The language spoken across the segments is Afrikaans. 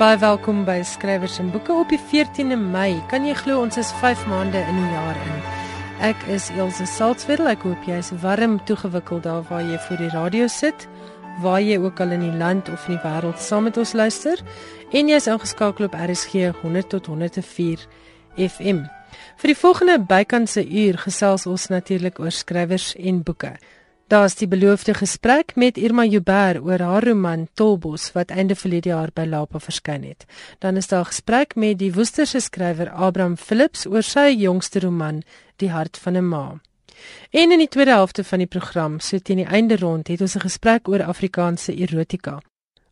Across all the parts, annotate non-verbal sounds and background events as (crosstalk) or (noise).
Baie welkom by Skrywers en Boeke op die 14de Mei. Kan jy glo ons is 5 maande in die jaar in. Ek is Elsje Salzwetel. Ek hoop jy is warm toegewikkeld daar waar jy voor die radio sit, waar jy ook al in die land of in die wêreld saam met ons luister en jy is ingeskakel op RSG 100 tot 104 FM. Vir die volgende bykantse uur gesels ons natuurlik oor skrywers en boeke. Daar's die beloofde gesprek met Irma Jubber oor haar roman Tolbos wat einde verlede jaar by Lapa verskyn het. Dan is daar 'n gesprek met die Woesterse skrywer Abraham Philips oor sy jongste roman Die hart van 'n ma. En in die tweede helfte van die program, so teen die einde rond, het ons 'n gesprek oor Afrikaanse erotika.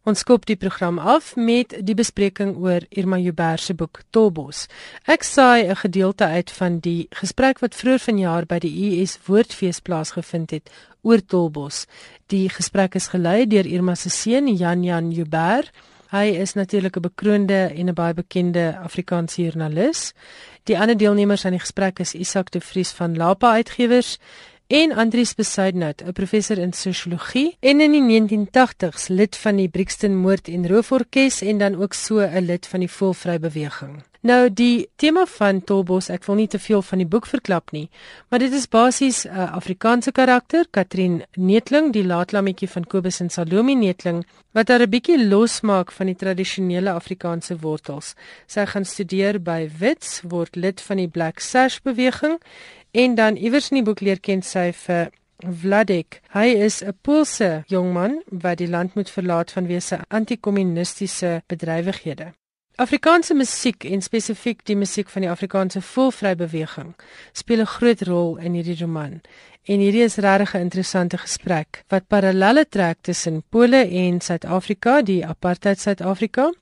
Ons skop die program af met die bespreking oor Irma Jubber se boek Tolbos. Ek saai 'n gedeelte uit van die gesprek wat vroeër vanjaar by die US Woordfees plaasgevind het oor Tolbos. Die gesprek is gelei deur Irma se seun Jan Jan Jubber. Hy is natuurlik 'n bekroonde en 'n baie bekende Afrikaanse joernalis. Die ander deelnemers aan die gesprek is Isak de Vries van Lapa Uitgewers en Andries Besuidnout, 'n professor in sosiologie en in die 1980s lid van die Brixton Moord en Rooforkes en dan ook so 'n lid van die Voelvry beweging. Nou die tema van Tolbos, ek wil nie te veel van die boek verklap nie, maar dit is basies 'n uh, Afrikaanse karakter, Katrin Netling, die laatlammetjie van Kobus en Salome Netling, wat haar 'n bietjie losmaak van die tradisionele Afrikaanse wortels. Sy gaan studeer by Wits, word lid van die Black Sash beweging En dan iewers in die boek leer ken sy vir Vladek. Hy is 'n Poolse jongman wat die land moet verlaat vanweë sy anti-kommunistiese bedrywighede. Afrikaanse musiek en spesifiek die musiek van die Afrikaanse Volvrybeweging speel 'n groot rol in hierdie roman. En hierdie is regtig 'n interessante gesprek wat parallelle trek tussen Pole en Suid-Afrika, die apartheid Suid-Afrika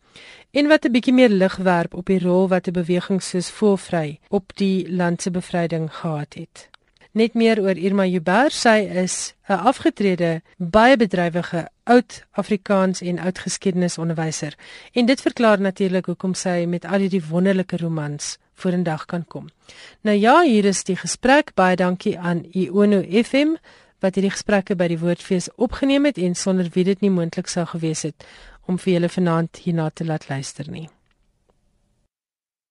en wat 'n bietjie meer lig werp op die rol wat 'n beweging soos Voelvry op die land se bevryding gehad het. Net meer oor Irma Jubber, sy is 'n afgetrede, baie bedrywige oud Afrikaans en oud geskiedenisonderwyser en dit verklaar natuurlik hoekom sy met al hierdie wonderlike romans vorendag kan kom. Nou ja, hier is die gesprek. Baie dankie aan Iono FM wat hierdie gesprekke by die Woordfees opgeneem het en sonder wie dit nie moontlik sou gewees het om vir julle vanaand hierna te laat luister nie.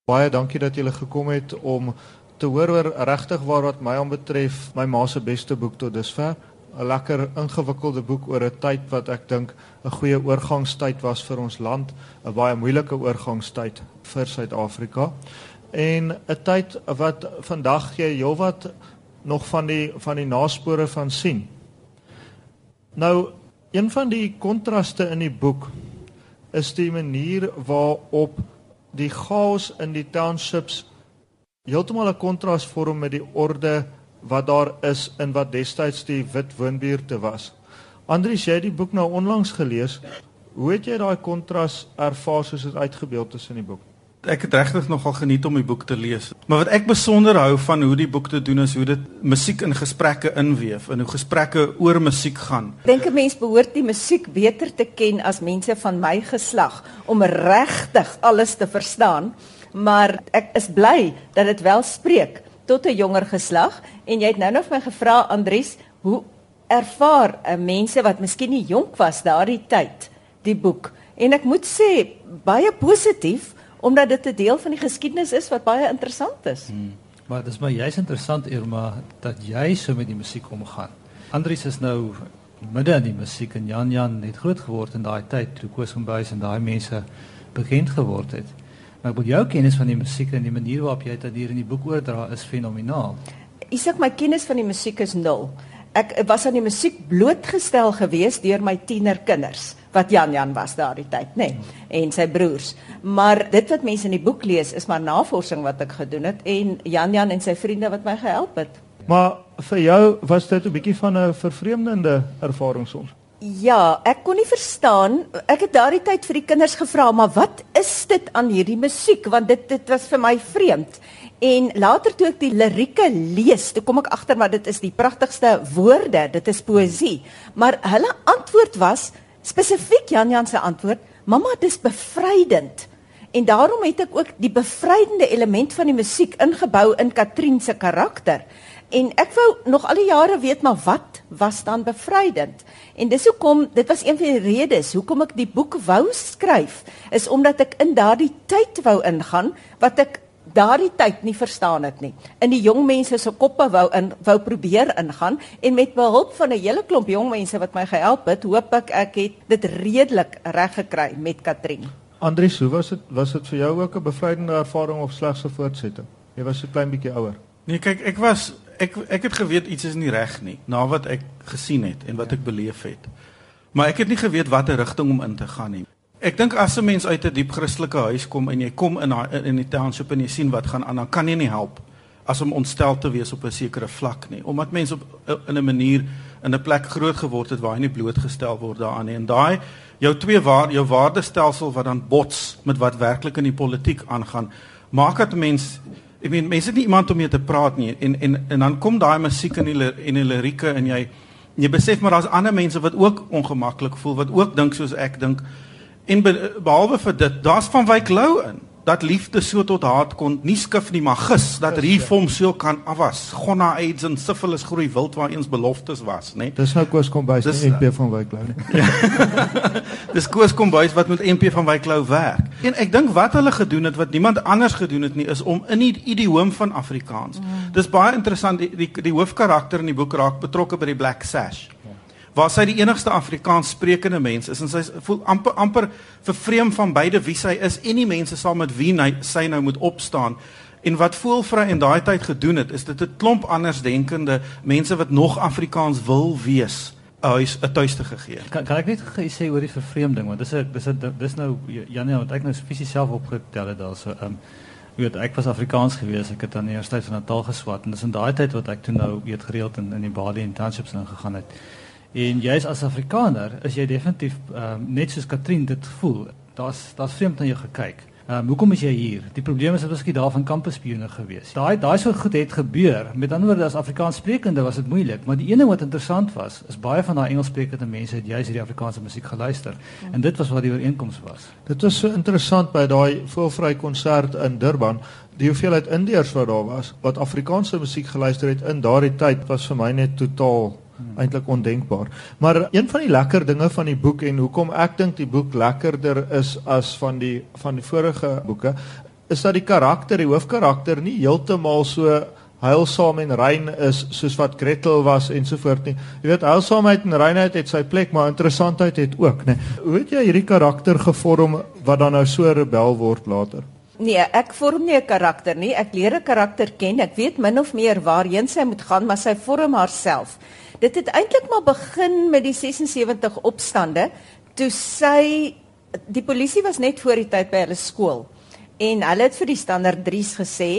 Baie dankie dat julle gekom het om te hoor oor regtig waar wat my aanbetref my ma se beste boek tot dusver. 'n Lekker ingewikkelde boek oor 'n tyd wat ek dink 'n goeie oorgangstyd was vir ons land, 'n baie moeilike oorgangstyd vir Suid-Afrika. En 'n tyd wat vandag jy heelwat nog van die van die naspore van sien. Nou een van die kontraste in die boek is die manier waarop die chaos in die townships heeltemal 'n kontras vorm met die orde wat daar is in wat destyds die wit woonbuurte was. Andries, jy het die boek nou onlangs gelees. Hoe het jy daai kontras ervaar soos dit uitgebeeld is in die boek? ek het regtig nogal geniet om die boek te lees. Maar wat ek besonder hou van hoe die boek te doen is hoe dit musiek in gesprekke inweef en hoe gesprekke oor musiek gaan. Ek dink 'n mens behoort die musiek beter te ken as mense van my geslag om regtig alles te verstaan. Maar ek is bly dat dit wel spreek tot 'n jonger geslag en jy het nou nog my gevra Andries, hoe ervaar mense wat miskien nie jonk was daardie tyd die boek? En ek moet sê baie positief omdat dit 'n deel van die geskiedenis is wat baie interessant is. Hmm. Maar dit is maar juist interessant Irma dat jy so met die musiek omgaan. Andries is nou midde in die musiek en Jan Jan het groot geword in daai tyd toe Koos van Buys en daai mense bekend geword het. Maar ek wil jou kennis van die musiek en die manier waarop jy dit hier in die boek oordra is fenomenaal. Ek sê my kennis van die musiek is nul. Ek was aan die musiek blootgestel gewees deur my tienerkinders wat Jan Jan was daardie tyd, nê, nee, en sy broers. Maar dit wat mense in die boek lees is maar navorsing wat ek gedoen het en Jan Jan en sy vriende wat my gehelp het. Maar vir jou was dit 'n bietjie van 'n vervreemdende ervaring soms. Ja, ek kon nie verstaan. Ek het daardie tyd vir die kinders gevra, maar wat is dit aan hierdie musiek want dit dit was vir my vreemd. En later toe ek die lirieke lees, toe kom ek agter maar dit is die pragtigste woorde, dit is poësie. Maar hulle antwoord was spesifiek Jan Jan se antwoord, "Mamma, dis bevrydend." En daarom het ek ook die bevrydende element van die musiek ingebou in Katrien se karakter. En ek wou nog al die jare weet maar wat was dan bevrydend? En dis hoekom dit was een van die redes hoekom ek die boek wou skryf is omdat ek in daardie tyd wou ingaan wat ek daardie tyd nie verstaan het nie. In die jong mense se koppe wou in wou probeer ingaan en met behulp van 'n hele klomp jong mense wat my gehelp het, hoop ek ek het dit redelik reg gekry met Katrin. Andries, hoe was dit was dit vir jou ook 'n bevrydende ervaring of slegs 'n voortsetting? Jy was so klein bietjie ouer. Nee, kyk, ek was ek ek het geweet iets is nie reg nie na wat ek gesien het en wat ek beleef het. Maar ek het nie geweet watter rigting om in te gaan nie. Ek dink as 'n mens uit 'n diep Christelike huis kom en jy kom in in die township en jy sien wat gaan aan, dan kan jy nie help as om ontstel te wees op 'n sekere vlak nie, omdat mense op in 'n manier in 'n plek groot geword het waar jy nie blootgestel word daaraan nie. En daai jou twee waar jou waardestelsel wat dan bots met wat werklik in die politiek aangaan, maak dat mens ek meen mense het nie iemand om mee te praat nie en en en dan kom daai musiek in die en die lirieke en jy jy besef maar daar's ander mense wat ook ongemaklik voel, wat ook dink soos ek dink. En behalwe vir dit, daar's van Wyk Lou in dat liefde so tot haat kon nie skif nie maar gis dat reform so kan afwas. Gonna AIDS en syfilis groei wild waar eens beloftes was, né? Dis nou Koos Kombuis en NP van Wyk Lou. (laughs) Dis Koos Kombuis wat met NP van Wyk Lou werk. En ek dink wat hulle gedoen het wat niemand anders gedoen het nie is om in die idioom van Afrikaans. Mm. Dis baie interessant die die, die hoofkarakter in die boek raak betrokke by die Black Sash waar sy die enigste Afrikaans sprekende mens is en sy voel amper amper vervreem van beide wie sy is en die mense saam met wie hy, sy nou moet opstaan. En wat Voelvry in daai tyd gedoen het, is dit 'n klomp andersdenkende mense wat nog Afrikaans wil wees, 'n huis 'n tuiste gegee. Kan kan ek net sê oor die vervreemding want dis 'n dis 'n dis nou Janie wat ek nou fisies self opgetel het daarso. Ehm um, weet ek was Afrikaans gewees, ek het aan die Universiteit van Natal geswat en dis in daai tyd wat ek toe nou weet gereeld in in die Bali en townships ingegaan het. En jy as Afrikaner is jy definitief um, net soos Katrin dit voel. Daar's daar's vreemd na jou gekyk. Um, hoekom is jy hier? Die probleem is dat ons daar van kampuspione gewees. Daai daai so goed het gebeur. Met ander woorde as Afrikaanssprekende was dit moeilik, maar die ene wat interessant was, is baie van daai Engelssprekende mense het juist hierdie Afrikaanse musiek geluister. En dit was wat die ooreenkoms was. Dit was so interessant by daai voelvry konsert in Durban. Die hoeveelheid Indiërs wat daar was wat Afrikaanse musiek geluister het in daardie tyd was vir my net totaal hmm. Eintlik ondenkbaar. Maar een van die lekker dinge van die boek en hoekom ek dink die boek lekkerder is as van die van die vorige boeke is dat die karakter, die hoofkarakter nie heeltemal so heilsaam en rein is soos wat Gretel was ensovoort nie. Jy weet heilsaamheid en reinheid het sy plek, maar interessantheid het ook, né? Hoe het jy hierdie karakter gevorm wat dan nou so rebel word later? Nee, ek vorm nie 'n karakter nie. Ek leer 'n karakter ken. Ek weet min of meer waarheen sy moet gaan, maar sy vorm haarself. Dit het eintlik maar begin met die 76 opstande toe sy die polisie was net voor die tyd by hulle skool. En hulle het vir die standaard 3's gesê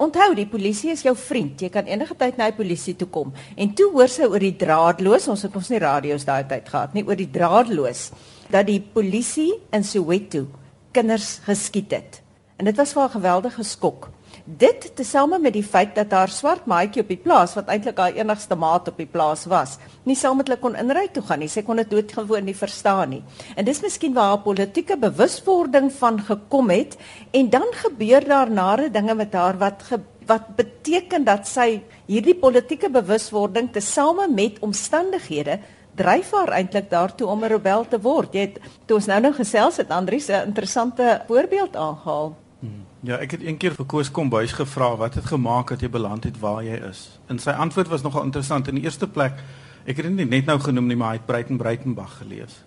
onthou die polisie is jou vriend. Jy kan enige tyd na die polisie toe kom. En toe hoor sy oor die draadloos ons het ons nie radio's daai tyd gehad nie oor die draadloos dat die polisie in Soweto kinders geskiet het. En dit was vir 'n geweldige skok Dit tesame met die feit dat haar swart maatjie op die plaas wat eintlik haar enigste maat op die plaas was, nie saam met hulle kon inry toe gaan nie. Sy kon dit doodgewoon nie verstaan nie. En dis miskien waar haar politieke bewuswording van gekom het en dan gebeur daar nare dinge met haar wat ge, wat beteken dat sy hierdie politieke bewuswording tesame met omstandighede dryf haar eintlik daartoe om 'n rebel te word. Jy het toe ons nou nou gesels het Andrius 'n interessante voorbeeld aangehaal. Ja, ek het een keer vir Koos Kombuis gevra wat het gemaak dat jy beland het waar jy is. En sy antwoord was nogal interessant. In die eerste plek, ek het dit net nou genoem nie, maar hy het Breiten Breitenberg gelees.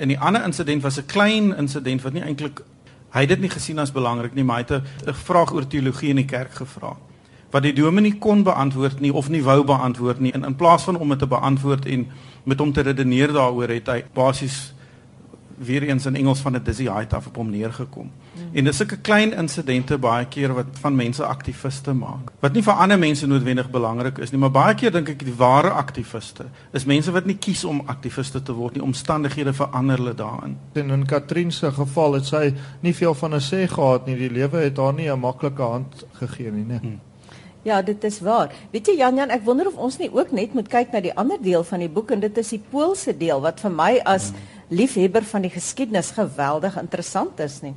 In die ander insident was 'n klein insident wat nie eintlik hy het dit nie gesien as belangrik nie, maar hy het 'n vraag oor teologie in die kerk gevra. Wat die dominee kon beantwoord nie of nie wou beantwoord nie. En in plaas van om dit te beantwoord en met hom te redeneer daaroor, het hy basies weer eens in Engels van 'n dizzy height af op hom neergekom. Mm. En dis sulke klein insidente baie keer wat van mense aktiviste maak. Wat nie vir ander mense noodwendig belangrik is nie, maar baie keer dink ek die ware aktiviste is mense wat nie kies om aktiviste te word nie, omstandighede verander hulle daarin. En in Katrien se geval het sy nie veel van 'n sê gehad nie. Die lewe het haar nie 'n maklike hand gegee nie, né? Hmm. Ja, dit is waar. Weet jy Jan Jan, ek wonder of ons nie ook net moet kyk na die ander deel van die boek en dit is die Poolse deel wat vir my as hmm liefhebber van die geskiedenis geweldig interessant is nie.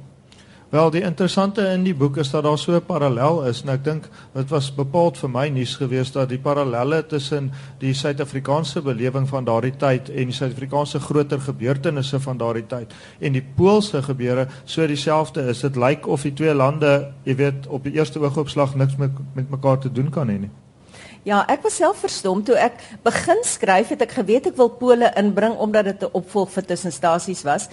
Wel, die interessante in die boek is dat daar so 'n parallel is en ek dink dit was bepaald vir my nuus geweest dat die parallelle tussen die Suid-Afrikaanse belewing van daardie tyd en die Suid-Afrikaanse groter gebeurtenisse van daardie tyd en die Poolse gebeure so dieselfde is. Dit lyk of die twee lande, jy weet, op die eerste oogopslag niks met met mekaar te doen kan hê nie. Ja, ek was self verstom toe ek begin skryf het ek geweet ek wil Pole inbring omdat dit 'n opvolg vir tussenstasies was.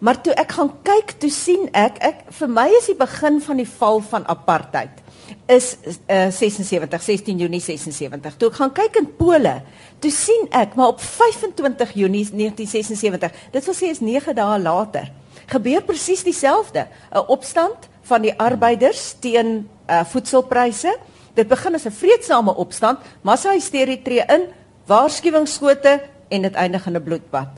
Maar toe ek gaan kyk, toe sien ek ek vir my is die begin van die val van apartheid is uh, 76 16 Junie 76. Toe ek gaan kyk in Pole, toe sien ek maar op 25 Junie 1976, dit wil sê is 9 dae later, gebeur presies dieselfde, 'n opstand van die arbeiders teen uh, voedselpryse. Dit begin as 'n vreedsame opstand, massa hysterie tree in, waarskuwingsskote en dit eindig in 'n bloedbad.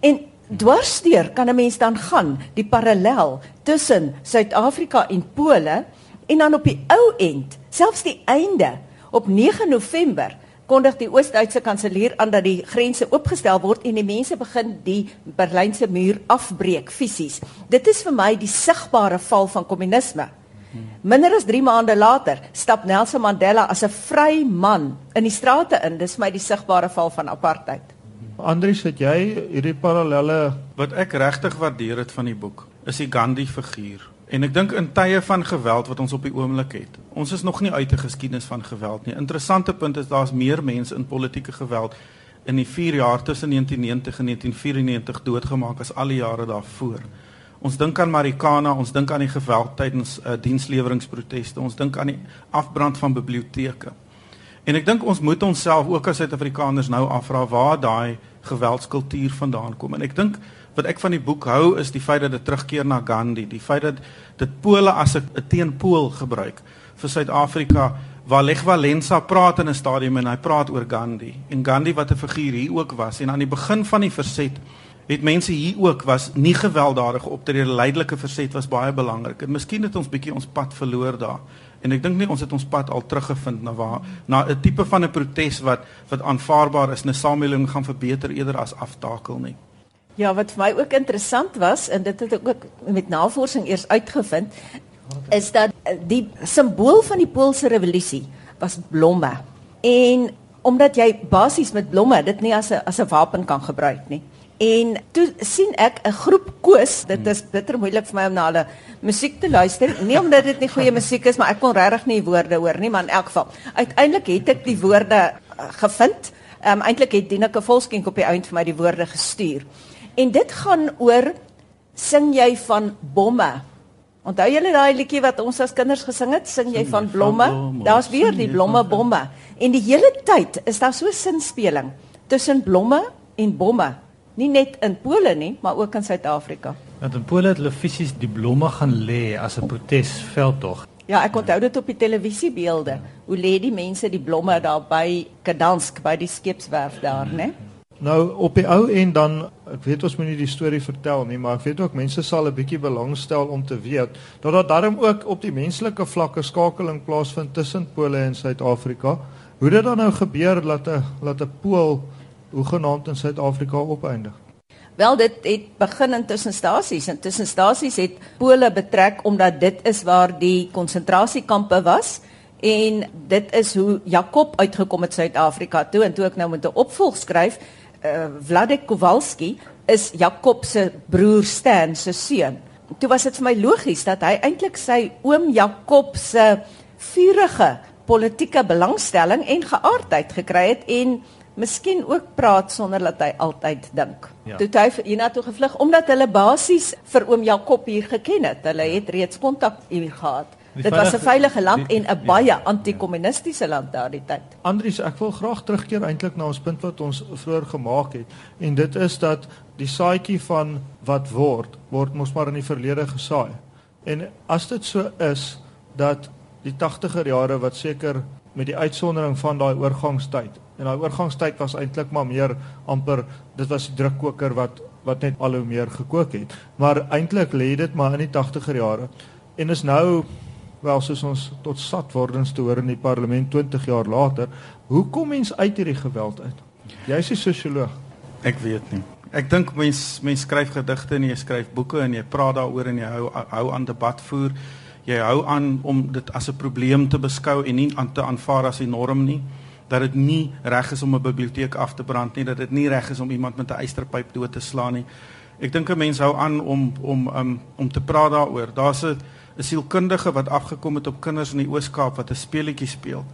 En dwarsdeur kan 'n mens dan gaan die parallel tussen Suid-Afrika en Pole en dan op die ou end, selfs die einde op 9 November kondig die Oos-Duitse kanselier aan dat die grense oopgestel word en die mense begin die Berlynse muur afbreek fisies. Dit is vir my die sigbare val van kommunisme. Minder as 3 maande later stap Nelson Mandela as 'n vry man in die strate in. Dis my die sigbare val van apartheid. Andries, het jy hierdie parallelle wat ek regtig waardeer het van die boek, is die Gandhi figuur. En ek dink in tye van geweld wat ons op die oomblik het. Ons is nog nie uit 'n geskiedenis van geweld nie. Interessante punt is daar's meer mense in politieke geweld in die 4 jaar tussen 1990 en 1994 doodgemaak as al die jare daarvoor. Ons dink aan Marikana, ons dink aan die geweld tydens uh, diensleweringproteste, ons dink aan die afbrand van biblioteke. En ek dink ons moet onsself ook as Suid-Afrikaners nou afvra waar daai geweldskultuur vandaan kom. En ek dink wat ek van die boek hou is die feit dat dit terugkeer na Gandhi, die feit dat dit Pole as 'n teenpool gebruik vir Suid-Afrika waar Lech Walesa praat in 'n stadium en hy praat oor Gandhi en Gandhi wat 'n figuur hier ook was en aan die begin van die verset het mense hier ook was nie gewelddadige optrede leidelike verset was baie belangrik en miskien het ons bietjie ons pad verloor daar en ek dink nie ons het ons pad al teruggevind na waar na 'n tipe van 'n protes wat wat aanvaarbaar is, 'n samelewing gaan verbeter eerder as aftakel nie. Ja, wat vir my ook interessant was en dit het ek ook met navorsing eers uitgevind is dat eh, die simbool van die Poolse revolusie was blomme. En omdat jy basies met blomme dit nie as 'n as 'n wapen kan gebruik nie. En toe sien ek 'n groep koos, dit is bitter moeilik vir my om na hulle musiek te luister. Nie omdat dit nie goeie musiek is, maar ek kon regtig nie woorde hoor nie, maar in elk geval. Uiteindelik het ek die woorde uh, gevind. Ehm um, eintlik het Dineke Volskenk op die eind vir my die woorde gestuur. En dit gaan oor sing jy van bomme. Onthou julle daai liedjie wat ons as kinders gesing het, sing jy van blomme? Daar's weer die blomme bomme. En die hele tyd is daar so sinspeling tussen blomme en bomme nie net in Pole nie, maar ook in Suid-Afrika. Want in Pole het hulle fisies die blomme gaan lê as 'n protesveldtog. Ja, ek onthou dit op die televisiebeelde. Hoe lê die mense die blomme daar by Gdansk by die skepswerf daar, né? Nou op die ou en dan ek weet ons moet nie die storie vertel nie, maar ek weet ook mense sal 'n bietjie belangstel om te weet dat daar darm ook op die menslike vlakke skakeling plaasvind tussen Pole en Suid-Afrika. Hoe dit dan nou gebeur dat 'n dat 'n Pool hoe genaamd in Suid-Afrika opeindig? Wel dit het begin in tussenstasies en tussenstasies het Pole betrek omdat dit is waar die konsentrasiekampe was en dit is hoe Jakob uitgekom het Suid-Afrika toe en toe ek nou met 'n opvolg skryf uh, Vladek Kowalski is Jakob se broer Stan se seun. Toe was dit vir my logies dat hy eintlik sy oom Jakob se vurige politieke belangstelling en geaardheid gekry het en miskien ook praat sonder dat hy altyd dink. Ja. Toe hy hiernatoe gevlug omdat hulle basies vir oom Jakob hier geken het. Hulle ja. het reeds kontak hier gehad. Die Dit was 'n veilige land die, en 'n baie ja, anti-kommunistiese land daardie tyd. Andries, ek wil graag terugkeer eintlik na ons punt wat ons vroeër gemaak het en dit is dat die saadjie van wat word word mos maar in die verlede gesaai. En as dit so is dat die 80er jare wat seker met die uitsondering van daai oorgangstyd En daai oorgangstyd was eintlik maar meer amper dit was die drukkoker wat wat net al hoe meer gekook het. Maar eintlik lê dit maar in die 80er jare. En is nou wel soos ons tot sat wordens te hoor in die parlement 20 jaar later, hoe kom mens uit hierdie geweld uit? Jy's 'n sosioloog. Ek weet nie. Ek dink mense mense skryf gedigte en jy skryf boeke en jy praat daaroor en jy hou hou aan debat voer. Jy hou aan om dit as 'n probleem te beskou en nie aan te aanvaar as 'n norm nie dat dit nie reg is om 'n biblioteek af te brand nie, dat dit nie reg is om iemand met 'n eysterpyp dood te slaan nie. Ek dink 'n mens hou aan om om um, om te praat daaroor. Daar's 'n 'n sielkundige wat afgekom het op kinders in die Oos-Kaap wat 'n speletjie speel.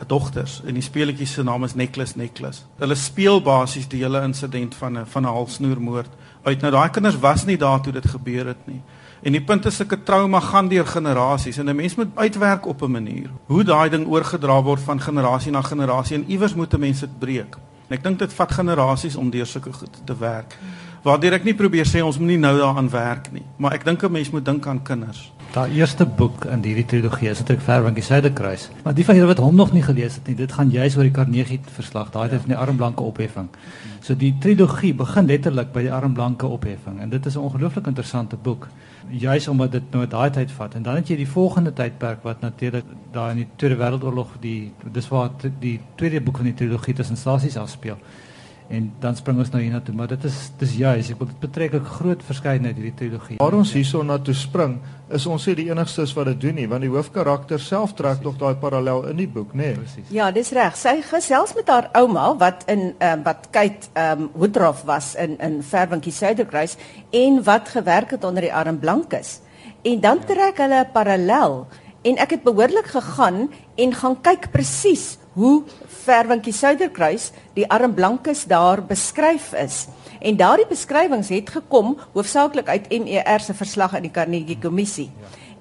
'n Dogters en die speletjie se naam is Necklace Necklace. Hulle speel basies die hele insident van 'n van 'n halsnoermoord uit. Nou daai kinders was nie daar toe dit gebeur het nie. En die punt is sulke trauma gaan deur generasies en 'n mens moet uitwerk op 'n manier hoe daai ding oorgedra word van generasie na generasie en iewers moet 'n mens dit breek. En ek dink dit vat generasies om deur sulke goed te werk. Waardeur ek nie probeer sê ons moet nie nou daaraan werk nie, maar ek dink 'n mens moet dink aan kinders. Daai eerste boek in hierdie trilogie is eintlik Verwinkie Suiderkruis. Maar die van julle wat hom nog nie gelees het nie, dit gaan juis oor die Carnegie verslag, daai tyd van die armblanke opheffing. So die trilogie begin letterlik by die armblanke opheffing en dit is 'n ongelooflik interessante boek juis omdat dit nou daai tyd vat. En dan het jy die volgende tydperk wat natuurlik daar in die Tweede Wêreldoorlog die dis waar die tweede boek van die trilogie tussen stasies afspeel en dan spring ons nou hiernatoe maar dit is dis juis ek wil dit betreklik groot verskeidenheid hierdie trilogie. Waar ons hierson na toe spring is ons nie die enigstes wat dit doen nie want die hoofkarakter self trek tog daai parallel in die boek nê. Nee. Presies. Ja, dis reg. Sy gesels met haar ouma wat in ehm uh, wat kyk ehm um, Woodruff was in in Verwinkie Suiderkruis en wat gewerk het onder die arm blankes. En dan trek hulle 'n parallel en ek het behoorlik gegaan en gaan kyk presies hoe Verwinkie Suiderkruis die arm blankes daar beskryf is. En daardie beskrywings het gekom hoofsaaklik uit MER se verslag aan die Carnegie Kommissie.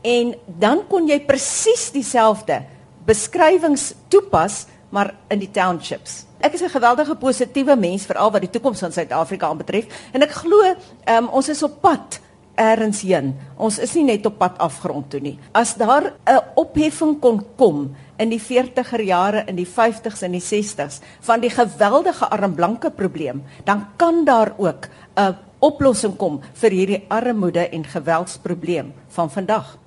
En dan kon jy presies dieselfde beskrywings toepas maar in die townships. Ek is 'n geweldige positiewe mens veral wat die toekoms van Suid-Afrika aanbetref en ek glo um, ons is op pad ergens heen. Ons is nie net op pad afgrond toe nie. As daar 'n opheffing kon kom in die 40er jare, in die 50s en die 60s van die geweldige armblanke probleem, dan kan daar ook 'n oplossing kom vir hierdie armoede en geweldsprobleem van vandag.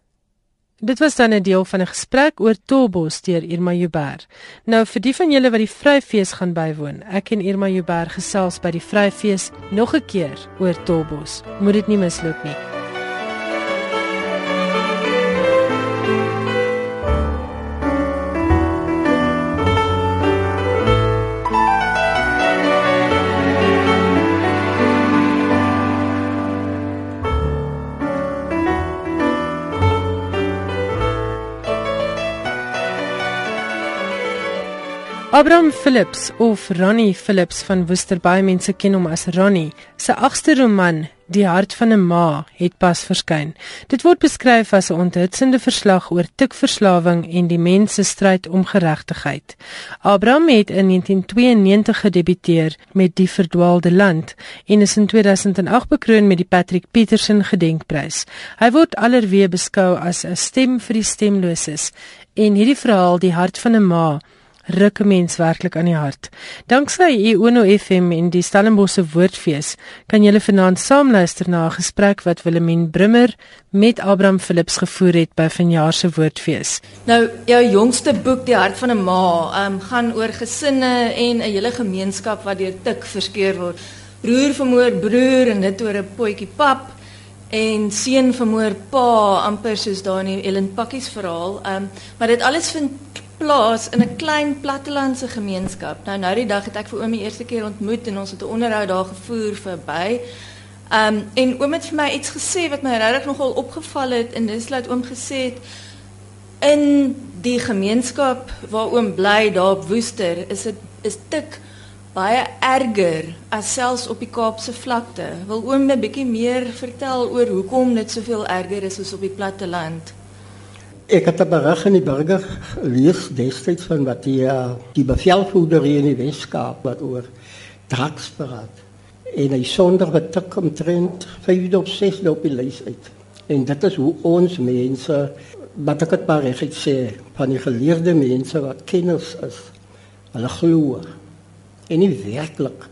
Dit was dan 'n deel van 'n gesprek oor Tolbos deur Irma Jubber. Nou vir die van julle wat die Vryfees gaan bywoon, ek en Irma Jubber gesels by die Vryfees nog 'n keer oor Tolbos. Moet dit nie misloop nie. Abraham Phillips of Ronnie Phillips van Worcester baie mense ken hom as Ronnie. Sy agste roman, Die hart van 'n ma, het pas verskyn. Dit word beskryf as 'n onthutsende verslag oor tikverslawing en die mens se stryd om geregtigheid. Abraham het in 1992 gedebuteer met Die verdwaalde land en is in 2008 bekroon met die Patrick Peterson gedenkprys. Hy word alreeds beskou as 'n stem vir die stemloses en hierdie verhaal, Die hart van 'n ma, ruk 'n mens werklik aan die hart. Danksy Uno FM en die Stellenbosse Woordfees kan julle vanaand saam luister na 'n gesprek wat Willemien Brummer met Abraham Philips gevoer het by vanjaar se Woordfees. Nou, jou jongste boek Die hart van 'n ma, um, gaan oor gesinne en 'n hele gemeenskap wat deur tik verskeur word. Broer vermoor broer en dit oor 'n potjie pap en seun vermoor pa amper soos daar in Ellen Pakkies verhaal. Um, maar dit alles vind plaas in 'n klein plattelandse gemeenskap. Nou nou die dag het ek vir oom die eerste keer ontmoet en ons het 'n onderhoud daar gevoer verby. Um en oom het vir my iets gesê wat my regtig nogal opgeval het en dis laat oom gesê het in die gemeenskap waar oom bly daar op Woester is dit is tik baie erger as selfs op die Kaapse vlakte. Wil oom 'n bietjie meer vertel oor hoekom dit soveel erger is as op die platteland? Ik heb een bericht in die burger gelezen destijds van wat die, uh, die bevelvoerder in die Westkaap wat over drugs praat. En hij zonder wat tik omtrent vijfde of zesde op die lijst uit. En dat is hoe ons mensen, wat ik het maar echt sê, van die geleerde mensen wat kennis is, hulle glo en nie werklik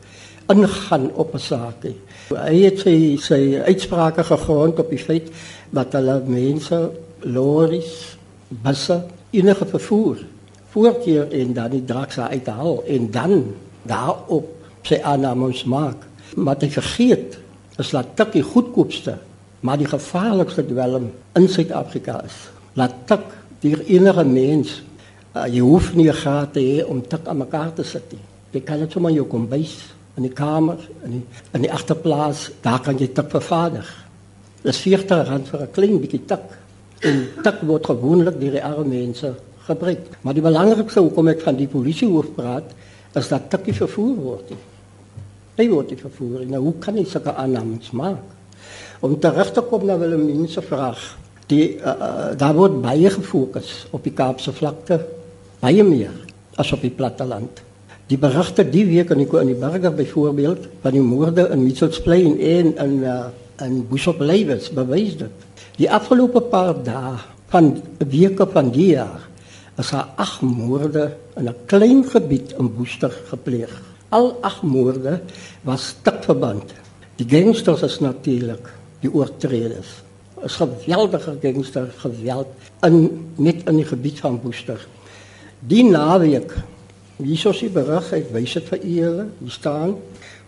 ingaan op 'n saak nie. Hy het sy sy uitsprake gegrond op die feit dat hulle mense lorries, busse, enige vervoer voorkeer en dan die draaks uithaal en dan daarop sy aannames maak. Maar hy vergeet is laat tik die goedkoopste, maar die gevaarlikste dwelm in Suid-Afrika is. Tik deur enige mens. Uh, jy hoef nie 'n graad te hê om tik aan mekaar te nie. Jy kan dit sommer in jou kombuis, in die kamer, in die in die agterplaas, daar kan jy tik vervaardig. Dis 40 rand vir 'n klein bietjie tik. En tik word gewoonlik deur die arme mense gebruik. Maar die belangrikste hoekom ek van die polisie hoof praat, is dat tikkie vervoer word. Nie. Hy word nie vervoer. Nou hoe kan jy sulke aannames maak? Om terug te kom na Wilhelmine se vraag. Die uh, uh, daar word baie gefokus op die Kaapse vlakte, baie meer as op die platteland. Die berigte die week in die in die burger byvoorbeeld van die moorde in Mitchells Plain en in uh, in Bishop Lewis bewys dit. Die afgelope paar dae van weke van die jaar is daar ag moorde in 'n klein gebied in Woester gepleeg. Al ag moorde was stikverband. Die gangsters is natuurlik die oortreders. Is geweldige gangster geweld in net in die gebied van Woester. Die naweek Wie sou sy berig het wys dit vir julle? Hier staan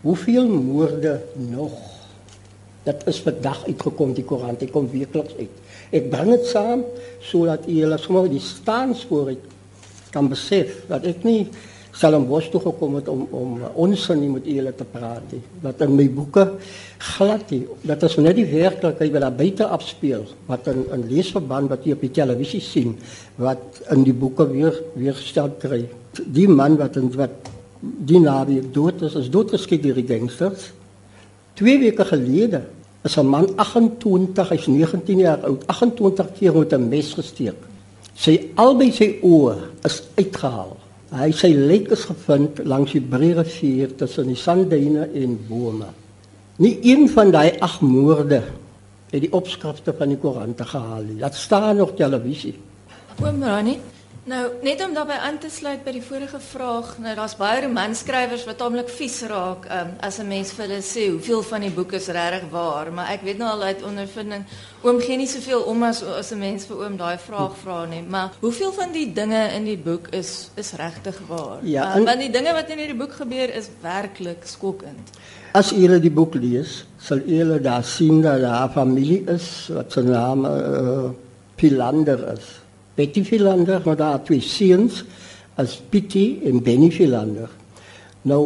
hoeveel moorde nog. Dit is vandag uitgekom die koerant, dit kom weekliks uit. Ek bring dit saam sodat julle sommer die staanspoor kan besef dat ek nie Stellenbosch toe gekom het om om ons nie met julle te praat nie. Dat in my boeke glad nie. Dat is net die werklikheid wat daar buite afspeel, wat in in leesverband wat jy op die televisie sien, wat in die boeke weer weer gestel kry. Die man wat in wat die naweek dood is, is doodgeskiet deur die gangsters. Twee weke gelede is 'n man 28, hy's 19 jaar oud, 28 keer met 'n mes gesteek. Sy albei sy oë is uitgehaal. Hy sy lijk is gevind langs die Breerivier tussen die sandduine en bome. Nie een van daai ag moorde het die opskrifte van die koerante gehaal nie. Dat staan nog televisie. Oom Rani, Nou, net om daarbey aan te sluit by die vorige vraag, nou daar's baie romanskrywers wat taamlik vies raak um, as 'n mens vir hulle sê hoeveel van die boek is regtig waar, maar ek weet nou al uit ondervinding oom gee nie soveel om as as 'n mens vir oom daai vraag vra nie, maar hoeveel van die dinge in die boek is is regtig waar? Ja, um, want die dinge wat in hierdie boek gebeur is werklik skokkend. As julle die boek lees, sal julle daar sien dat daar 'n familie is wat se naam uh, Pilander is. Betty Philander, maar daar twee seuns as Pietie en Benny Philander. Nou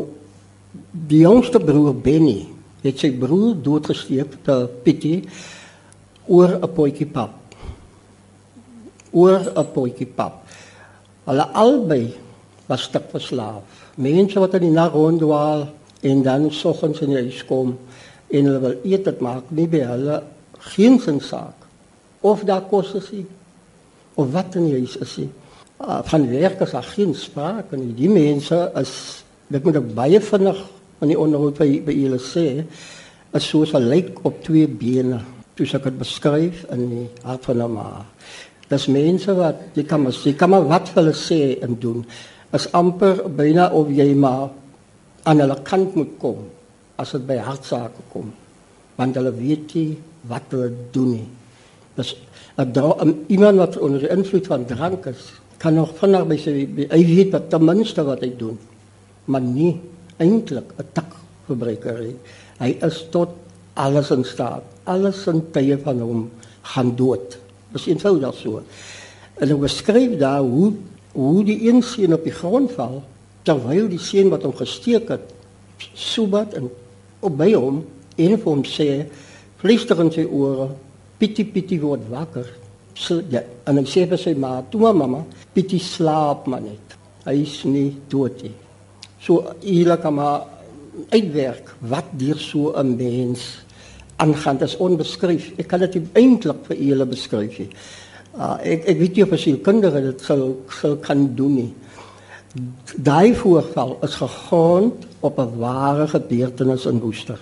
die jongste broer Benny het sy broer doodgesteek te Pietie oor 'n potjie pap. Oor 'n potjie pap. Hulle albei was stuk verslaaf. Mense wat in die nag rondwaal en dan soggens in die huis kom en hulle wil eet dit maak nie by hulle geen sin saak. Of daar kos is nie of wat in die huis is nie. Uh, van werkers daar geen sprake nie. Die mense is dit moet ek baie vinnig in die onderhoud by by julle sê is soos 'n lijk op twee bene. Soos ek dit beskryf in die hart van 'n ma. Dis mense wat jy kan maar sê, kan maar wat hulle sê en doen. Is amper byna of jy maar aan hulle kant moet kom as dit by hartsake kom. Want hulle weet nie wat hulle doen nie. Dis 'n iemand wat onder die invloed van drank is, kan nog vinnig by sy hy weet wat ten minste wat hy doen, maar nie eintlik 'n tak verbreker nie. Hy is tot alles in staat. Alles in tye van hom gaan dood. Dis eenvoudig so. En hy beskryf daar hoe hoe die een seun op die grond val terwyl die seun wat hom gesteek het sobat en op by hom en vir hom sê vliester in sy ore Pietie Pietie word wakker. So, ja, en hy sê vir sy ma, "Toe mamma, Pietie slaap maar net. Hy is nie dood nie." So eerlik maar uitwerk wat deur so 'n mens aangaan, dit is onbeskryf. Ek kan dit eintlik vir julle beskryf nie. Uh, ek ek weet nie of as jy kinders dit sal sal kan doen nie. Daai voorval is gegrond op 'n ware gebeurtenis in Woester.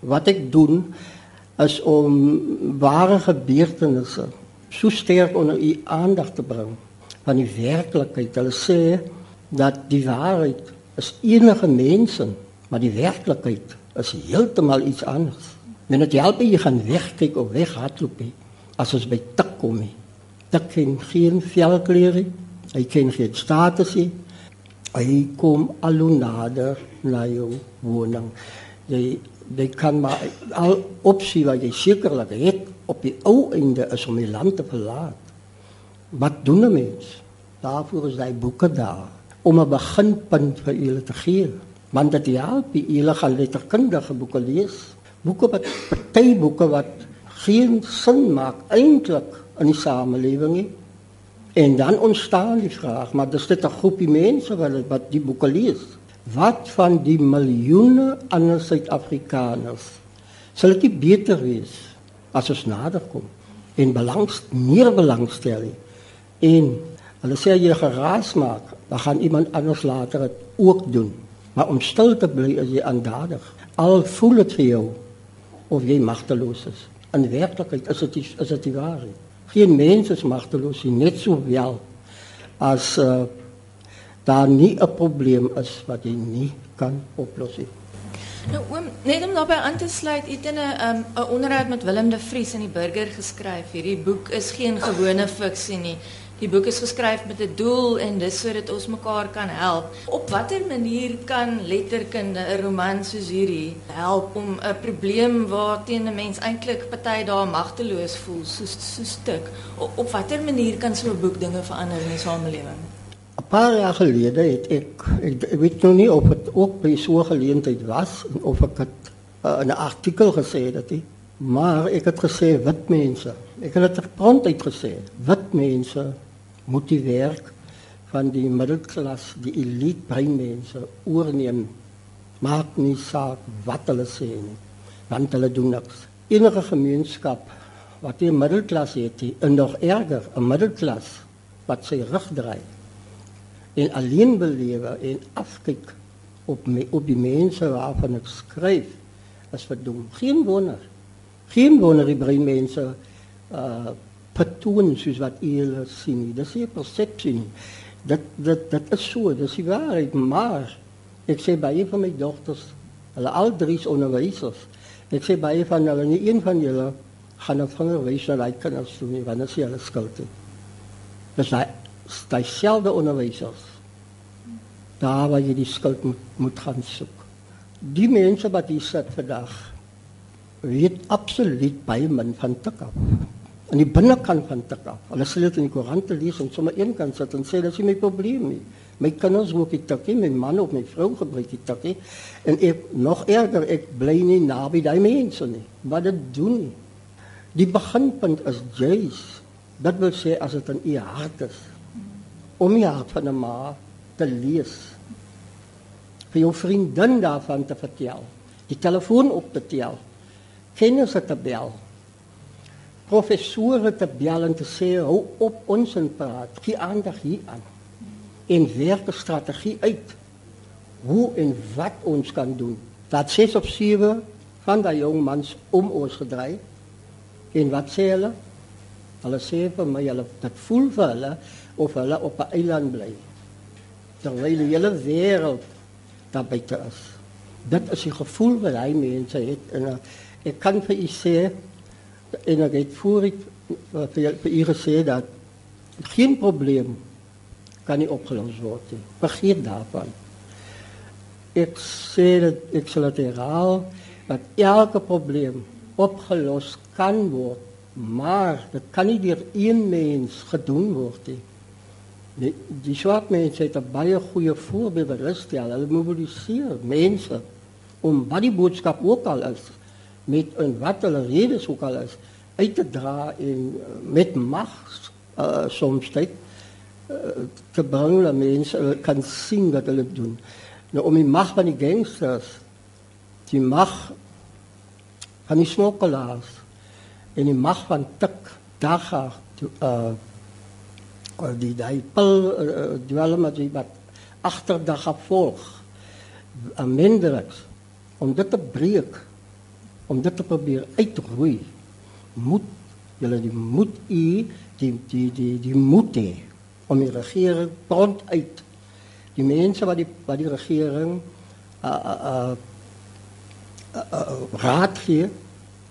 Wat ek doen is om ware gebeurtenisse so sterk onder u aandag te bring van die werklikheid. Hulle sê dat die waarheid is enige mense, maar die werklikheid is heeltemal iets anders. Men het help jy gaan wegkyk of weghardloop nie as ons by tik kom nie. Tik geen velkleur nie. Hy ken geen status nie. Hy kom al hoe nader na jou woning. Jy jy kan maar al opsie wat jy sekerlik het op die ou einde is om die land te verlaat. Wat doen 'n mens? Daarvoor is hy boeke daar om 'n beginpunt vir julle te gee. Want dit help julle gaan letterkundige boeke lees. Boeke wat party boeke wat geen sin maak eintlik in die samelewing nie. En dan ontstaan die vraag, maar dis dit 'n groepie mense wat wat die boeke lees. Wat van die miljoene ander Suid-Afrikaners? Sal dit beter wees as ons nader kom en belangs meer belangstel en hulle sê jy geraas maak, dan gaan iemand anders later dit ook doen. Maar om stil te bly is jy aandadig. Al voel dit vir jou of jy magteloos is. In werklikheid is dit is dit die waarheid. Geen mens is magteloos nie, net so wel as uh, daar nie 'n probleem is wat jy nie kan oplos nie. Nou oom, net om daarbey aan te sluit, het 'n 'n um, onderhoud met Willem de Vries in die Burger geskryf. Hierdie boek is geen gewone fiksie nie. Die boek is geskryf met 'n doel en dis sodat ons mekaar kan help. Op watter manier kan letterkunde 'n roman soos hierdie help om 'n probleem waarteen 'n mens eintlik party dae magteloos voel, soos so stuk? Op, op watter manier kan so 'n boek dinge verander in die samelewing? 'n paar jaar gelede het ek ek, ek weet nog nie of dit ook by so 'n geleentheid was of ek het uh, in 'n artikel gesê dat dit maar ek het gesê wit mense. Ek het dit prompt uitgesê wit mense moet die werk van die middelklas die elite breinmense oorneem. Maak nie saak wat hulle sê nie want hulle doen niks. Enige gemeenskap wat die middelklas het en nog erger 'n middelklas wat sy rug draai en alleen belewe en afkyk op my, op die mense waarvan ek skryf as verdom. Geen wonder. Geen wonder die brein mense uh patoen soos wat hulle sien. Dis nie persepsie nie. Dit dit dit is so, dis die waarheid, maar ek sê baie van my dogters, hulle al drie is onderwysers. Ek sê baie van hulle, nie een van julle gaan 'n vinger wys na daai kinders toe nie, want dit is hulle skuld. Dis daai daai selfde onderwysers daar waar jy die skuld moet, moet gaan soek. Die mense wat hier sit vandag weet absoluut baie min van tik af. En die binnekant van tik af. Hulle sê dit in die koerante lees en sommer een kan sit en sê dis nie my probleem nie. My kinders ook die tikkie, my man of my vrou gebruik die tikkie en ek nog erger ek bly nie naby daai mense nie. Wat dit doen nie. Die beginpunt is juis dit wil sê as dit in u hart is om die hart van 'n ma te lees. Vir jou vriendin daarvan te vertel. Die telefoon op te tel. Kennisse te bel. Professore te bel en te sê hou op ons en praat. Gie aandag hier aan. En werk 'n strategie uit hoe en wat ons kan doen. Dat 6 op 7 van daai jong mans om ons gedraai. En wat sê hulle? Hulle sê vir my hulle dit voel vir hulle of hulle op 'n eiland bly. Terwyl die hele wêreld daar buite is. Dit is die gevoel wat hy mense het en uh, ek kan vir u sê en ek het voor ek vir, vir dat geen probleem kan nie opgelos word nie. Daarvan. Ek sê dat ek sal dit herhaal dat elke probleem opgelos kan word, maar dit kan nie deur een mens gedoen word. Die, die swart mense het 'n baie goeie voorbeeld berestel. Hulle mobiliseer mense om wat die boodskap ook al is met 'n wat hulle redes ook al is uit te dra en uh, met mag uh, soms tyd uh, te bring dat mense kan sien wat hulle doen. Nou om die mag van die gangsters, die mag van die smokkelaars en die mag van tik dagga uh die daai pil uh, dwelm wat wat agterdag gevolg amendrix om dit te breek om dit te probeer uitroei moet julle die moet u die die die die moet hê om die regering front uit. Die mense wat die wat die regering uh, uh, uh, uh raad gee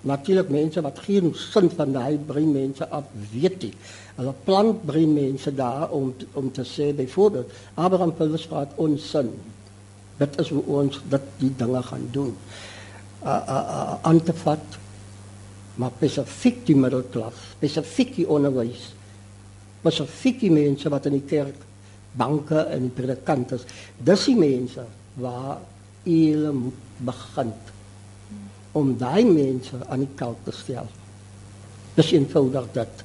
natuurlik mense wat geen sin van daai brein mense af weet nie Hulle plant brein mense daar om om te sê byvoorbeeld Abraham Philips praat ons sin. Dit is hoe ons dit die dinge gaan doen. aan te vat. Maar spesifiek die middelklas, spesifiek die onderwys. Spesifiek die mense wat in die kerk banke en predikante is. Dis die mense waar hulle moet begin om daai mense aan die kant te stel. Dis eenvoudig dat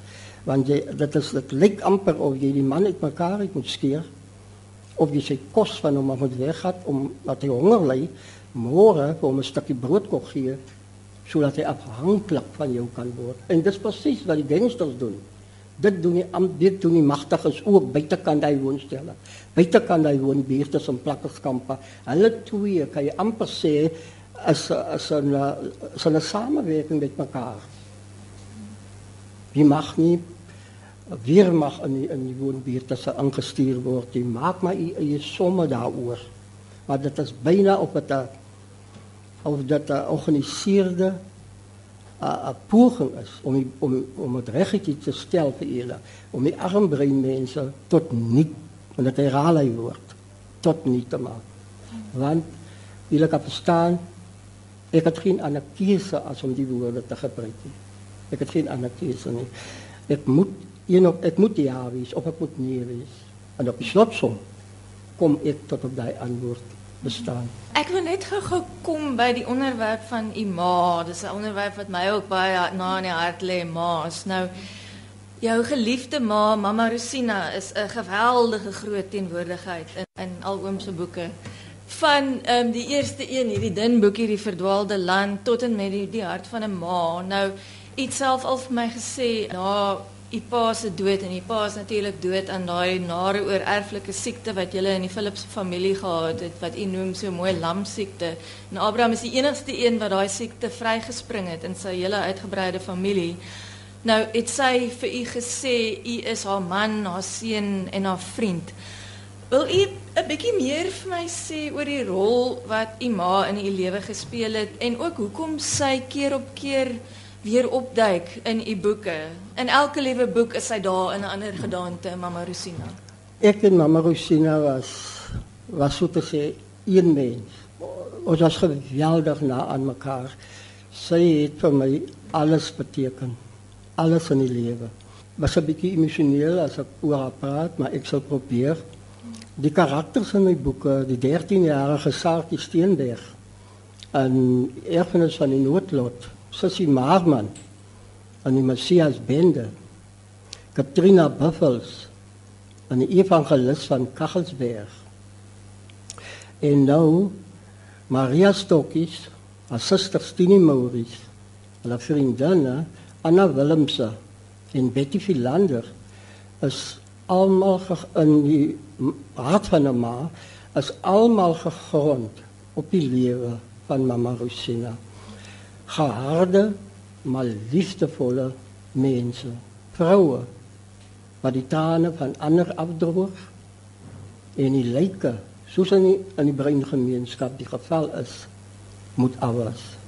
want jy dit is dit lyk amper of jy die man uitmekaar uit moet skeer of jy sy kos van hom moet weggat om dat hy honger ly môre om 'n stukkie brood kos gee sodat hy afhanklik van jou kan word. En dis presies wat die gangsters doen. Dit doen die dit doen die magtiges ook buitekant hy woonstelle. Buitekant hy woon beeste en plakkerskampe. Hulle twee kan jy amper sê as as 'n as 'n samewerking met mekaar. Wie mag nie weer mag in die, in die woonbuurt se ingestuur word. Jy maak maar u eie somme daaroor. Maar dit is byna op 'n of dit 'n georganiseerde 'n poging is om die, om om dit regtig te stel vir julle, om die armbrein mense tot nie en dit herhaal hy word tot nie te maak. Want julle kan verstaan ek het geen ander keuse as om die woorde te gebruik nie. Ek het geen ander keuse nie. Ek moet een op ek moet ja wees of ek moet nee wees. En op die slotsom kom ek tot op daai antwoord bestaan. Ek wil net gou kom by die onderwerp van u ma. Dis 'n onderwerp wat my ook baie na in die hart lê, ma's. Nou jou geliefde ma, Mama Rosina is 'n geweldige groot teenwoordigheid in in al oom se boeke. Van ehm um, die eerste een, hierdie dun boekie, die verdwaalde land tot en met die, die hart van 'n ma. Nou iets self al vir my gesê, na u pa se dood en u pa is natuurlik dood aan daai nare oor erflike siekte wat julle in die Philips familie gehad het wat u noem so mooi lamsiekte. En Abraham is die enigste een wat daai siekte vrygespring het in sy hele uitgebreide familie. Nou het sy vir u gesê u is haar man, haar seun en haar vriend. Wil u 'n bietjie meer vir my sê oor die rol wat u ma in u lewe gespeel het en ook hoekom sy keer op keer weer opduik in u boeke. In elke liewe boek is sy daar in 'n ander gedaante, Mama Rosina. Ek en Mama Rosina was was so te sê een mens. Ons was geweldig na aan mekaar. Sy het vir my alles beteken. Alles in die lewe. Was 'n bietjie emosioneel as ek oor haar praat, maar ek sal probeer. Die karakters in my boeke, die 13-jarige Saartjie Steenberg en erfenis van die noodlot Sissy Maagman aan die Messias bende. Katrina Buffels aan die evangelis van Kagelsberg. En nou Maria Stokkies, haar suster Stine Maurice, hulle vriendinne Anna Willemse en Betty Philander is almal in die hart van 'n ma is almal gegrond op die lewe van Mama Rosina geharde maar liefdevolle mense, vroue wat die trane van ander afdroog en die lyke soos in die, in die breingemeenskap die geval is moet afwas.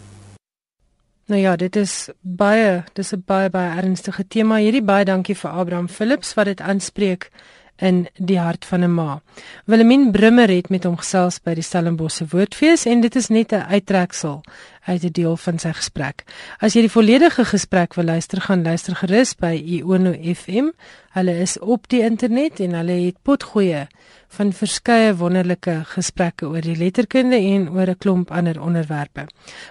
Nou ja, dit is baie, dis 'n baie baie ernstige tema. Hierdie baie dankie vir Abraham Philips wat dit aanspreek in die hart van 'n ma. Willemien Brummer het met hom gesels by die Stellenbosse Woordfees en dit is net 'n uittreksel uit 'n deel van sy gesprek. As jy die volledige gesprek wil luister, gaan luister gerus by Iono FM. Hulle is op die internet en hulle het potgoeie van verskeie wonderlike gesprekke oor die letterkunde en oor 'n klomp ander onderwerpe.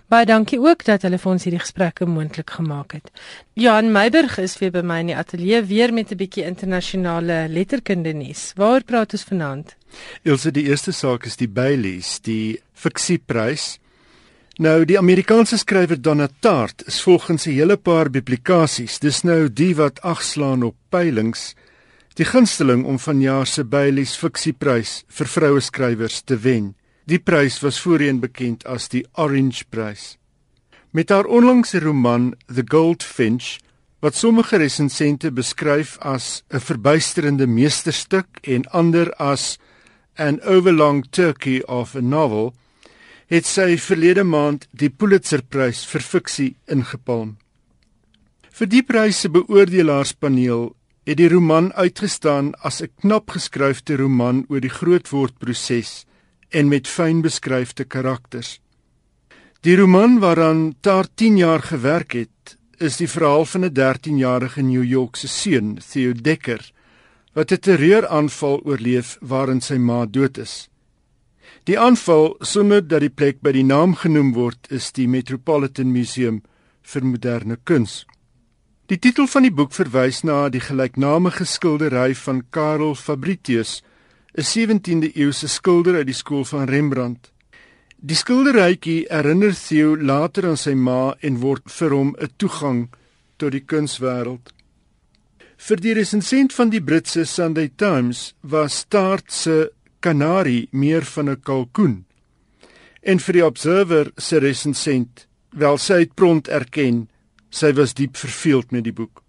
Baie dankie ook dat hulle vir ons hierdie gesprekke moontlik gemaak het. Johan Meiburg is weer by my in die ateljee weer met 'n bietjie internasionale letterkunde nuus. Waaroor praat ons vanaand? Ilse, die eerste saak is die Baileys, die fiksieprys. Nou die Amerikaanse skrywer Donna Tartt is volgens 'n hele paar publikasies, dis nou die wat agslaan op peilings die gunsteling om vanjaar se Baileys fiksieprys vir vroue skrywers te wen. Die prys was voorheen bekend as die Orange Prys. Met haar onlangse roman The Goldfinch wat sommige resensente beskryf as 'n verbuisterende meesterstuk en ander as an overlong turkey of a novel, het sy verlede maand die Pulitzerprys vir fiksie ingepalm. Vir die prys se beoordelaarspaneel het die roman uitgestaan as 'n knap geskryfde roman oor die grootwordproses en met fyn beskryfde karakters. Die roman waaraan Tar 10 jaar gewerk het, is die verhaal van 'n 13-jarige New Yorkse seun, Theo Dekker, wat 'n terreuraanval oorleef waarin sy ma dood is. Die aanval, sonder dat die plek by die naam genoem word, is die Metropolitan Museum vir moderne kuns. Die titel van die boek verwys na die gelyknamige skildery van Karel Fabritius, 'n 17de eeuse skilder uit die skool van Rembrandt. Die skilderytjie herinner Theo later aan sy ma en word vir hom 'n toegang tot die kunswêreld. Vir die resensent van die Britse Sunday Times was Start se kanarie meer van 'n kalkoen. En vir die Observer se resensent, wel sy het prompt erken Sy was diep verveeld met die boek.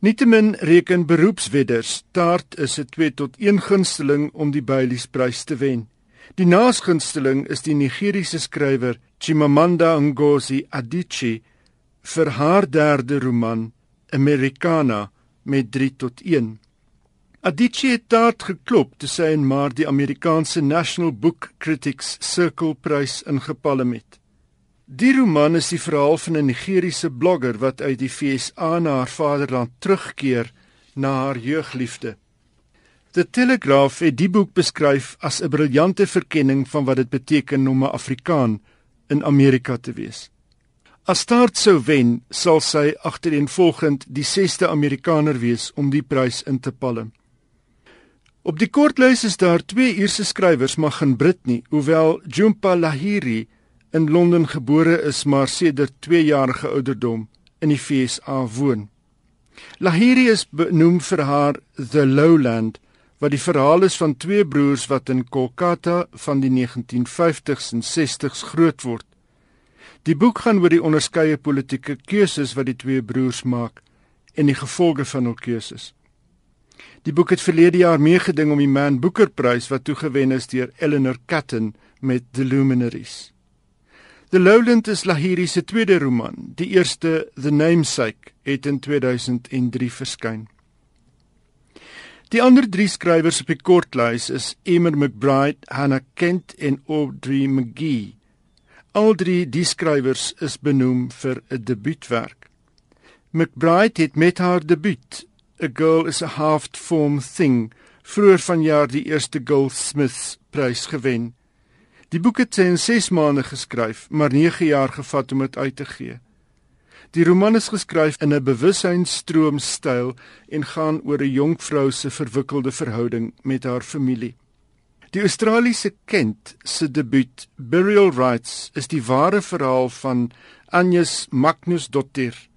Nietemin reken beroepswedders Tart is 'n 2 tot 1 gunsteling om die Bailey's-prys te wen. Die naasgunsteling is die Nigeriese skrywer Chimamanda Ngozi Adichie vir haar derde roman Americana met 3 tot 1. Adichie het Tart geklop toe sy in Maart die Amerikaanse National Book Critics Circle prys ingepalem het. Die roman is die verhaal van 'n Nigeriese blogger wat uit die FSA na haar vaderland terugkeer na haar jeugliefde. The Telegraph het die boek beskryf as 'n briljante verkenning van wat dit beteken om 'n Afrikaan in Amerika te wees. As Start sou wen, sal sy agtereenvolgend die 6ste Amerikaner wees om die prys in te palm. Op die kortlys is daar twee Ierse skrywers, maar geen Brit nie, hoewel Jumpa Lahiri in Londen gebore is maar sedert 2 jarige ouderdom in die FSA woon. Lahiri is benoem vir haar The Lowland wat die verhaal is van twee broers wat in Kolkata van die 1950s en 60s groot word. Die boek gaan oor die onderskeie politieke keuses wat die twee broers maak en die gevolge van hul keuses. Die boek het verlede jaar meegeding om die Man Booker Prys wat toegewen is deur Eleanor Catton met The Luminaries. The Lowland is Lahiri se tweede roman. Die eerste, The Namesake, het in 2003 verskyn. Die ander drie skrywers op die kortlys is Emer McBride, Hannah Kent en Audrey McGee. Al drie die skrywers is benoem vir 'n debuutwerk. McBride het met haar debuut, A Girl is a Half-Formed Thing, vroeër vanjaar die eerste Goldsmiths prys gewen. Die boek het in 6 maande geskryf, maar 9 jaar gevat om dit uit te gee. Die roman is geskryf in 'n bewussynsstroomstyl en gaan oor 'n jong vrou se verwikkelde verhouding met haar familie. Die Australiese kind se debuut, Burial Rites, is die ware verhaal van Agnes Magnusdottir.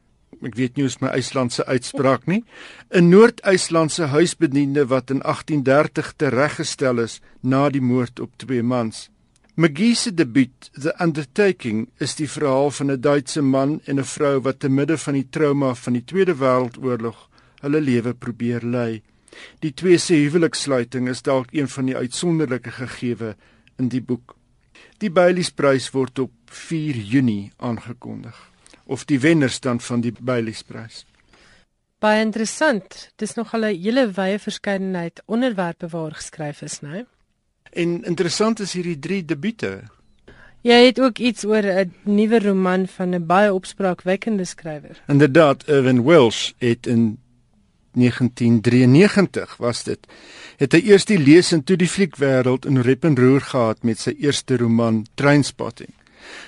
Ek weet nie hoe my IJslandse uitspraak nie. 'n Noord-IJslandse huisbediende wat in 1830 tereggestel is na die moord op twee mans. McGee se debuut, The Undertaking, is die verhaal van 'n Duitse man en 'n vrou wat te midde van die trauma van die Tweede Wêreldoorlog hulle lewe probeer lei. Die twee se huweliksluiting is dalk een van die uitsonderlike gegewe in die boek. Die Bailey's-prys word op 4 Junie aangekondig of die wenners dan van die Bailey's-prys. Baie interessant. Dis nog 'n hele wye verskeidenheid onderwerpe waar geskryf is, né? En interessant is hierdie drie debute. Jy het ook iets oor 'n nuwe roman van 'n baie opspraakwekkende skrywer. Inderdaad, Irwin Welsh het in 1993 was dit. Het hy eers die lees en toe die flieks-wêreld in rep en roer gehad met sy eerste roman Trainspotting.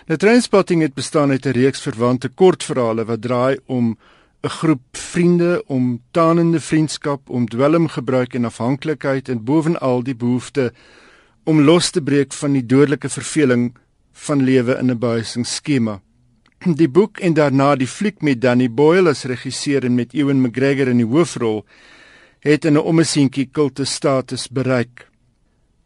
Nou Trainspotting het bestaan uit 'n reeks verwante kortverhale wat draai om 'n groep vriende om tanende vriendskap, om dwelmgebruik en afhanklikheid en bovenal die behoefte om los te breek van die dodelike verveling van lewe in 'n behuisingsskema. Die boek en daarna die fliek met Danny Boyle as regisseur en met Ewan McGregor in die hoofrol het in 'n ommesientjie kulte status bereik.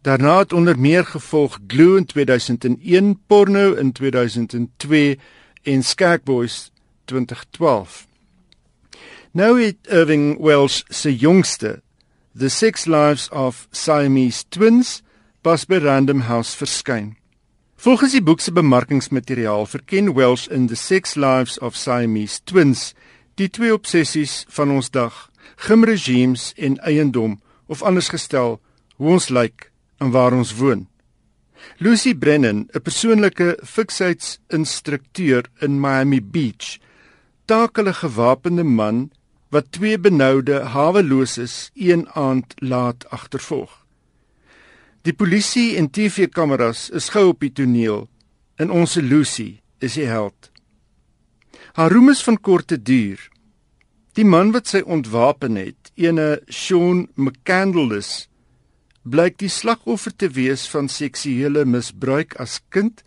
Daarna het onder meer gevolg Glue in 2001, Porno in 2002 en Skagboys 2012. Nou het Irving Welsh se jongste, The Six Lives of Siamese Twins, pas by Random House verskyn. Volgens die boek se bemarkingsmateriaal verken Welsh in The Six Lives of Siamese Twins die twee obsessies van ons dag: gimregimes en eiendom, of anders gestel, hoe ons lyk en waar ons woon. Lucy Brennan, 'n persoonlike fiksheidsinstrukteur in Miami Beach, takel 'n gewapende man wat twee benoude haweloses een aand laat agtervolg. Die polisie en TV-kameras is gou op die toneel en ons Lucy is die held. Haar roem is van korte duur. Die man wat sy ontwapen het, ene Sean McCandless, blyk die slagoffer te wees van seksuele misbruik as kind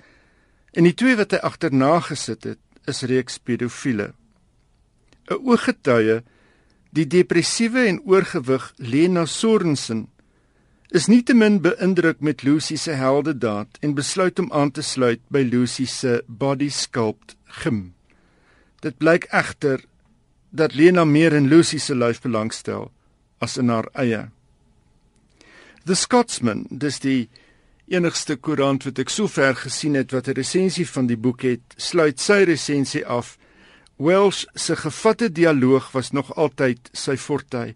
en die twee wat hy agterna gesit het, is reeks pedofiele. 'n Ooggetuie Die depressiewe en oorgewig Lena Sorensen is nietemin beïndruk met Lucy se heldedaad en besluit om aan te sluit by Lucy se Body Sculpt gym. Dit blyk egter dat Lena meer in Lucy se lyf belangstel as in haar eie. The Scotsman, dis die enigste koerant wat ek sover gesien het wat 'n resensie van die boek het, sluit sy resensie af Welsh se gevatte dialoog was nog altyd sy forte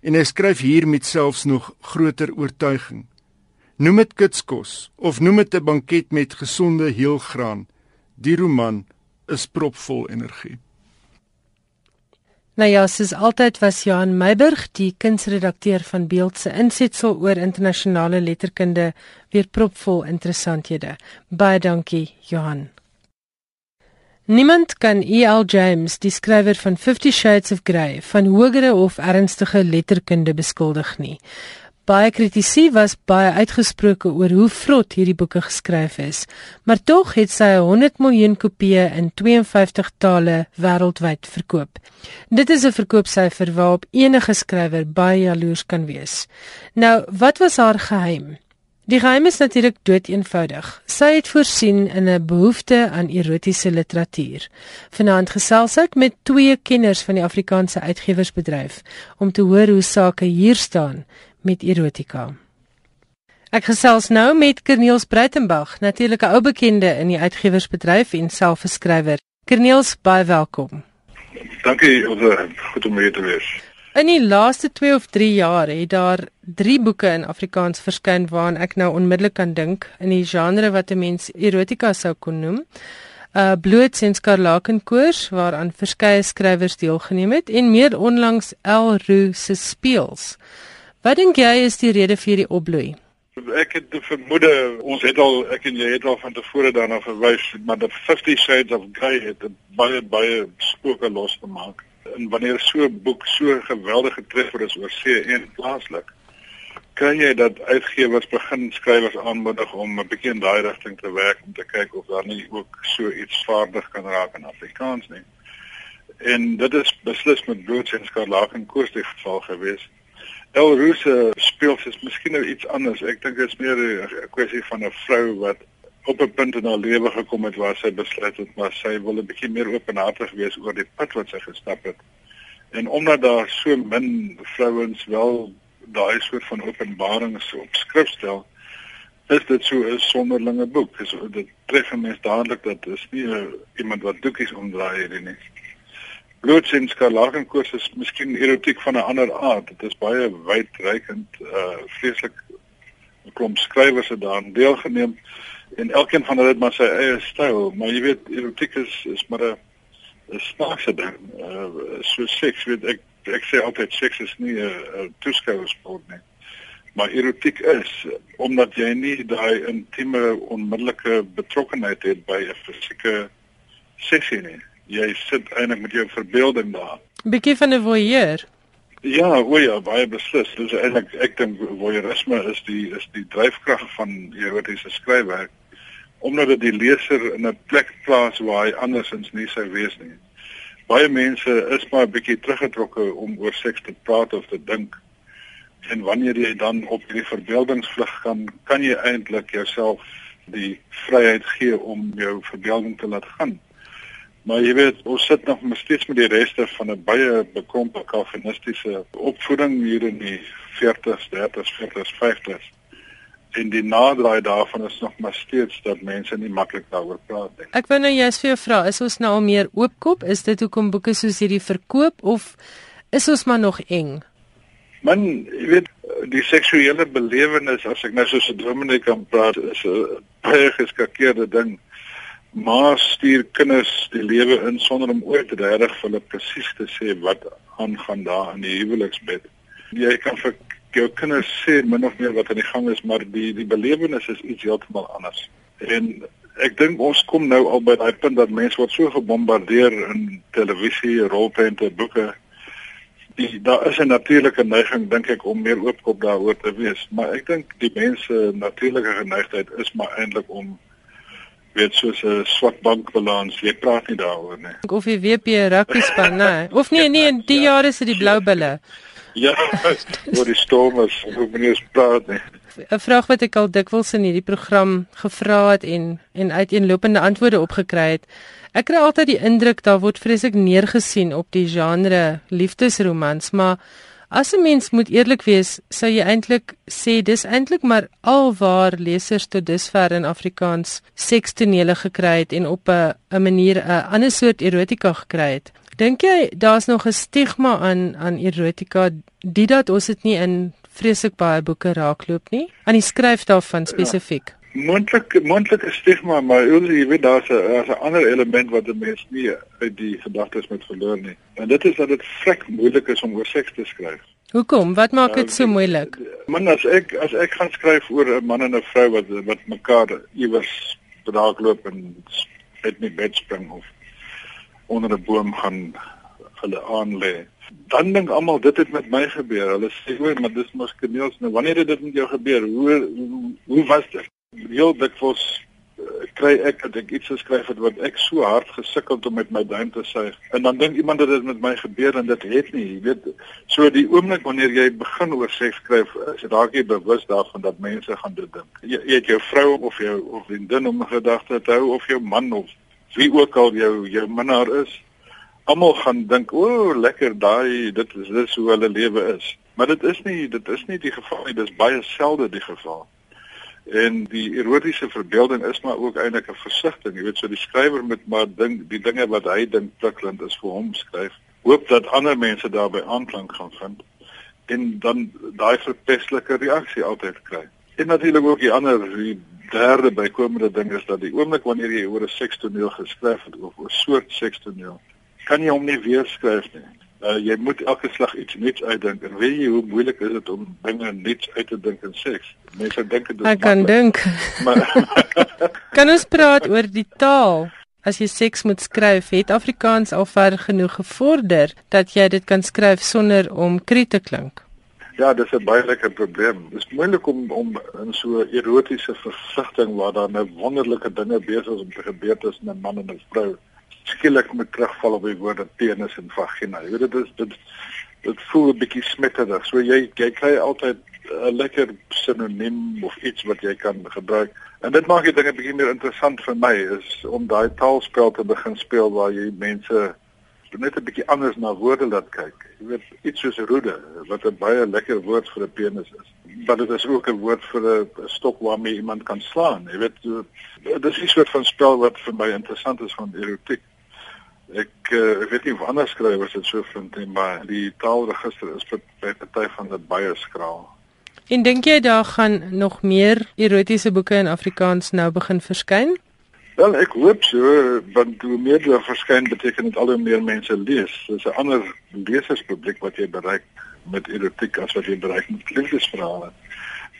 en hy skryf hier met selfs nog groter oortuiging. Noem dit kitskos of noem dit 'n banket met gesonde heelgraan, die roman is propvol energie. Nou ja, soos altyd was Johan Meiburg, die kunsredakteur van Beeld se insetsel oor internasionale letterkunde, weer propvol interessanthede. Baie dankie, Johan. Niemand kan E.L. James, die skrywer van 50 Shades of Grey, van hogere of ernstige letterkunde beskuldig nie. Baie kritisie was baie uitgesproke oor hoe vrot hierdie boeke geskryf is, maar tog het sy 100 miljoen kopieë in 52 tale wêreldwyd verkoop. Dit is 'n verkoopsyfer waarop enige skrywer baie jaloers kan wees. Nou, wat was haar geheim? Die geheim is natuurlik dood eenvoudig. Sy het voorsien in 'n behoefte aan erotiese literatuur. Vanaand gesels ek met twee kenners van die Afrikaanse uitgewersbedryf om te hoor hoe sake hier staan met erotika. Ek gesels nou met Corneels Breitenberg, natuurlik 'n ou bekende in die uitgewersbedryf en self 'n skrywer. Corneels, baie welkom. Dankie, goed om hier te wees. In die laaste 2 of 3 jaar het daar 3 boeke in Afrikaans verskyn waaraan ek nou onmiddellik kan dink in die genre wat 'n mens erotika sou kon noem. Uh Bloed en Skarlakenkoors waaraan verskeie skrywers deelgeneem het en meer onlangs El Roo se Speels. Wat dink jy is die rede vir hierdie opbloei? Ek het vermoede ons het al ek en jy het al van tevore daarna verwys maar the 50 shades of grey het baie baie spooke losgemaak en wanneer so 'n boek so geweldig getref word as oor see en plaaslik kan jy dat uitgewers begin skrywers aanmoedig om 'n bietjie in daai rigting te werk om te kyk of daar nie ook so iets vaardig kan raak in Afrikaans nie. En dit is beslis met Broods en Skarlaag en Koos die geval gewees. El Ruse speel sies miskien nou iets anders. Ek dink dit is meer 'n kwessie van 'n vrou wat op 'n punt in haar lewe gekom het waar sy besluit het maar sy wil 'n bietjie meer openhartig wees oor die pad wat sy gestap het. En omdat daar so min vrouens wel daai soort van openbarings op skrif stel, is dit so 'n sonderlinge boek. Dis dit tref mense dadelik dat dis nie uh, iemand wat doekies omdraai hierdie nie. Bloodsins Karlagenkoers is miskien erotiek van 'n ander aard. Dit is baie wydreikend, uh vreeslik 'n klomp skrywers het daaraan deelgeneem en elkeen van hulle het maar sy eie styl, maar jy weet erotiek is is maar 'n snaakse ding. Uh so seks, weet ek ek sê altyd seks is nie 'n toeskouersport nie. Maar erotiek is omdat jy nie daai intieme onmiddellike betrokkenheid het by 'n fisieke seksie nie. Jy sit eintlik met jou verbeelding daar. Bietjie van 'n voyeur. Ja, o ja, baie beslis. Dis eintlik ek dink voyeurisme is die is die dryfkrag van erotiese skryfwerk omdat dit die leser in 'n plek plaas waar hy andersins nie sou wees nie. Baie mense is maar 'n bietjie teruggetrokke om oor seks te praat of te dink. En wanneer jy dan op hierdie verbeeldingsvlug gaan, kan jy eintlik jouself die vryheid gee om jou verbeelding te laat gaan. Maar jy weet, ons sit nog steeds met die reste van 'n baie bekrompe kalvinistiese opvoeding hier in die 40s, 30s, 40s, 50s en die naderdraai daarvan is nog maar steeds dat mense nie maklik daaroor praat nie. Ek wou nou jous vir jou vra, is ons nou al meer oopkop? Is dit hoekom boeke soos hierdie verkoop of is ons maar nog eng? Man, jy weet die seksuele belewenis as ek nou so 'n dominee kan praat is 'n baie geskakeerde ding. Maar stuur kinders die lewe in sonder om ooit reg vir hulle presies te sê wat aangaan daar in die huweliksbed. Jy kan vir jou kinders sê min of meer wat aan die gang is, maar die die belewenis is iets heeltemal anders. En ek dink ons kom nou al by daai punt dat mense word so gebombardeer in televisie, rolprente, boeke die daar is 'n natuurlike neiging dink ek om meer oopkop daaroor te wees, maar ek dink die mense natuurlike geneigtheid is maar eintlik om weet soos 'n swak bankbalans, jy praat nie daaroor nie. Of die WP rugby span, nee. Of nee, nee, in die jare is dit die blou bulle. Ja, oor die stormers, hoe meneer praat nie. 'n Vraag wat ek al dikwels in hierdie program gevra het en en uiteenlopende antwoorde opgekry het. Ek kry altyd die indruk daar word vreeslik neergesien op die genre liefdesromans, maar as 'n mens moet eerlik wees, sou jy eintlik sê dis eintlik maar alwaar lesers tot dusver in Afrikaans sekstonele gekry het en op 'n 'n manier 'n ander soort erotika gekry het. Dink jy daar's nog 'n stigma aan aan erotika dit dat ons dit nie in vreeslik baie boeke raakloop nie aan die skryf daarvan spesifiek? Ja moontlik moontlike stigma maar jy weet daar's 'n daar's 'n ander element wat 'n mens nie uit die gedagtes moet verloor nie. En dit is dat dit vrek moeilik is om oor seks te skryf. Hoekom? Wat maak dit so moeilik? Man as ek as ek gaan skryf oor 'n man en 'n vrou wat wat mekaar iewers bedaak loop en met my bed spring of onder 'n boom gaan hulle aan lê dan dink almal dit het met my gebeur. Hulle sê hoor maar dis mos kneels nou wanneer het dit met jou gebeur? Hoe hoe, hoe was dit heel dikwels uh, kry ek dat ek iets geskryf het wat ek so hard gesukkel het om met my duim te suig. En dan dink iemand dat dit met my gebeur en dit het nie jy weet. So die oomblik wanneer jy begin oor seks skryf is jy dalk nie bewus daarvan dat mense gaan dit dink. Jy, jy het jou vrou of jou of vriendin om gedagte te hou of jou man of wie ook al jou jou minnaar is. Almal gaan dink o oh, lekker daai dit is dis hoe hulle lewe is. Maar dit is nie dit is nie die geval nie dis baie selde die geval en die erotiese verbeelding is maar ook eintlik 'n versigtiging. Jy weet so die skrywer moet maar dink die dinge wat hy dink prikkelend is vir hom skryf. Hoop dat ander mense daarbey aanklank gaan vind en dan daai verpestelike reaksie altyd kry. En natuurlik ook die ander die derde bykomende ding is dat die oomblik wanneer jy oor 'n sekstoneel geskryf het of 'n soort sekstoneel kan jy hom nie weer skryf nie uh, jy moet elke slag iets nuuts uitdink en weet jy hoe moeilik is dit om dinge nuuts uit te dink in seks. Mense dink dit ek kan dink. Maar (laughs) kan ons praat oor die taal? As jy seks moet skryf het afrikaans al ver genoeg gevorder dat jy dit kan skryf sonder om kri te klink? Ja, dis 'n baie lekker probleem. Dit is moeilik om om in so 'n erotiese versigtiging waar daar nou wonderlike dinge besig is om te gebeur tussen 'n man en 'n vrou skielik moet terugval op die woorde penis en vagina. Jy weet dit is dit dit voel 'n bietjie smetterig. So jy jy kry altyd 'n lekker sinoniem of iets wat jy kan gebruik. En dit maak die dinge bietjie meer interessant vir my is om daai taalspel te begin speel waar jy mense net 'n bietjie anders na woorde laat kyk. Jy weet iets soos roede wat 'n baie lekker woord vir 'n penis is. Maar dit is ook 'n woord vir 'n stok waarmee iemand kan slaan. Jy weet dis 'n soort van spel wat vir my interessant is van erotiek. Ek uh, weet nie wanneer skrywers dit so vind nie, maar die taalregister is vir by party van dit baie skraal. En dink jy daar gaan nog meer erotiese boeke in Afrikaans nou begin verskyn? Wel, ek hoop so, want hoe meer daar verskyn, beteken dit al hoe meer mense lees. Dis 'n ander leserspubliek wat jy bereik met erotiek as wat jy bereik met liefdesverhale.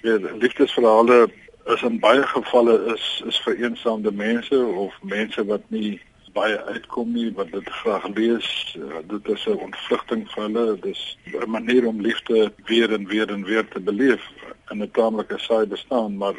Ja, liefdesverhale is in baie gevalle is is vir eensaamde mense of mense wat nie baie uitkom nie wat dit graag lees. Uh, dit is 'n ontvlugting vir hulle. Dit is 'n manier om liefde weer en weer en weer te beleef in 'n taamlike saai bestaan, maar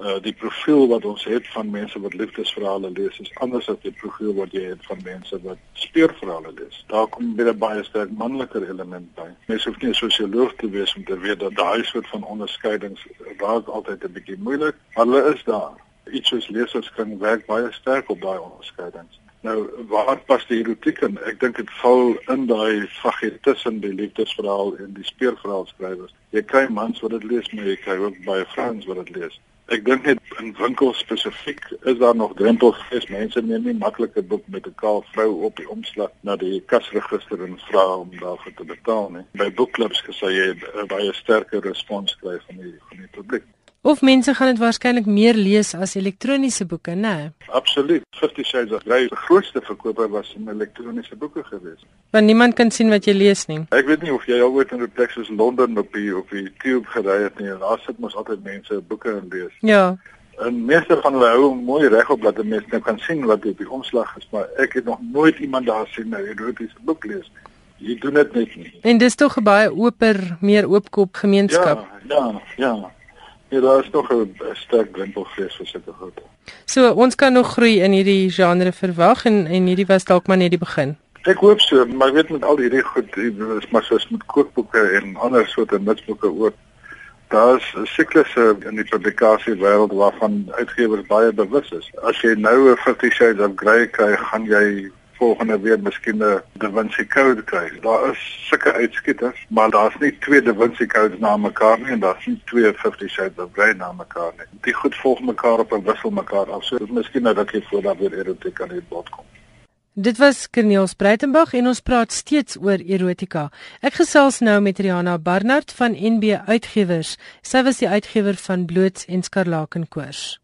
uh, die profiel wat ons het van mense wat liefdesverhale lees is anders as die profiel wat jy het van mense wat speurverhale lees. Daar kom weer 'n baie sterk manliker element by. Mens hoef nie 'n sosioloog te wees om te weet dat daai soort van onderskeidings raak altyd 'n bietjie moeilik, maar hulle is daar. Iets soos leserskring werk baie sterk op daai onderskeidings. Nou waar pas die erotiek in? Ek dink dit val in daai vagie tussen die liefdesverhaal en die speurverhaal skrywers. Jy kry mans wat dit lees, maar jy kry ook baie vrouens wat dit lees. Ek dink net in winkels spesifiek is daar nog drempels. Mense neem nie maklik 'n boek met 'n kaal vrou op die omslag na die kasregister en vra om daarvoor te betaal nie. By boekklubs gesê jy 'n baie sterker respons kry van die van die publiek. Of mense gaan dit waarskynlik meer lees as elektroniese boeke, né? Nee? Absoluut. 50 Shades of Grey, die grootste verkoper was in elektroniese boeke geweest. Want niemand kan sien wat jy lees nie. Ek weet nie of jy al ooit in 'n plek soos Londen op die op die tube gery het nie. Daar sit mos altyd mense boeke en lees. Ja. En meeste van hulle hou mooi reg op dat die mense nou kan sien wat op die omslag is, maar ek het nog nooit iemand daar sien nou 'n erotiese boek lees nie. Jy doen dit net nie. En dis tog 'n baie oper, meer oopkop gemeenskap. Ja, ja, ja. Ja, daar is nog 'n sterk drempelvrees vir sulke goed. So ons kan nog groei in hierdie genre verwag en en hierdie was dalk maar net die begin. Ek hoop so, maar ek weet met al hierdie goed, is maar soos met kookboeke en ander soorte nutsboeke ook. Daar's siklusse in die publikasie wêreld waarvan uitgewers baie bewus is. As jy nou 'n 50 Shades of Grey kry, gaan jy volgende week miskien 'n Da Vinci Code kry. Daar is sulke uitskieters, maar daar's nie twee Da Vinci Codes na mekaar nie en daar's nie twee 50 Shades of Grey na mekaar nie. Die goed volg mekaar op en wissel mekaar af. So miskien nou dat jy voor dat weer erotika aan die bod kom. Dit was Corneel Spruitenberg en ons praat steeds oor erotika. Ek gesels nou met Rihanna Barnard van NB Uitgewers. Sy was die uitgewer van Bloots en Skarlakenkoors.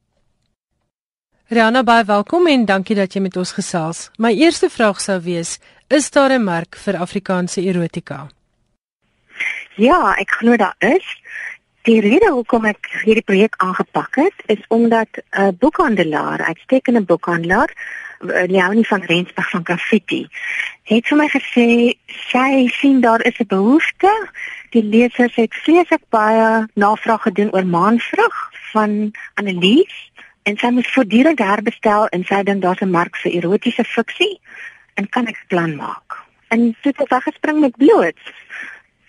Rihanna, baie welkom en dankie dat jy met ons gesels. My eerste vraag sou wees: Is daar 'n mark vir Afrikaanse erotika? Ja, ek glo daar is. Die rede hoekom ek hierdie projek aangepak het, is omdat 'n boekhandelaar, uitstekende boekhandelaar, Leonie van Rensburg van Graffiti, het vir my gesê sy sien daar is 'n behoefte. Die lesers het vreeslik baie navraag gedoen oor Maanvrug van Annelies en sy moet voortdurend herbestel en sy dink daar's 'n mark vir erotiese fiksie en kan ek plan maak. En toe het ek gespring met bloot.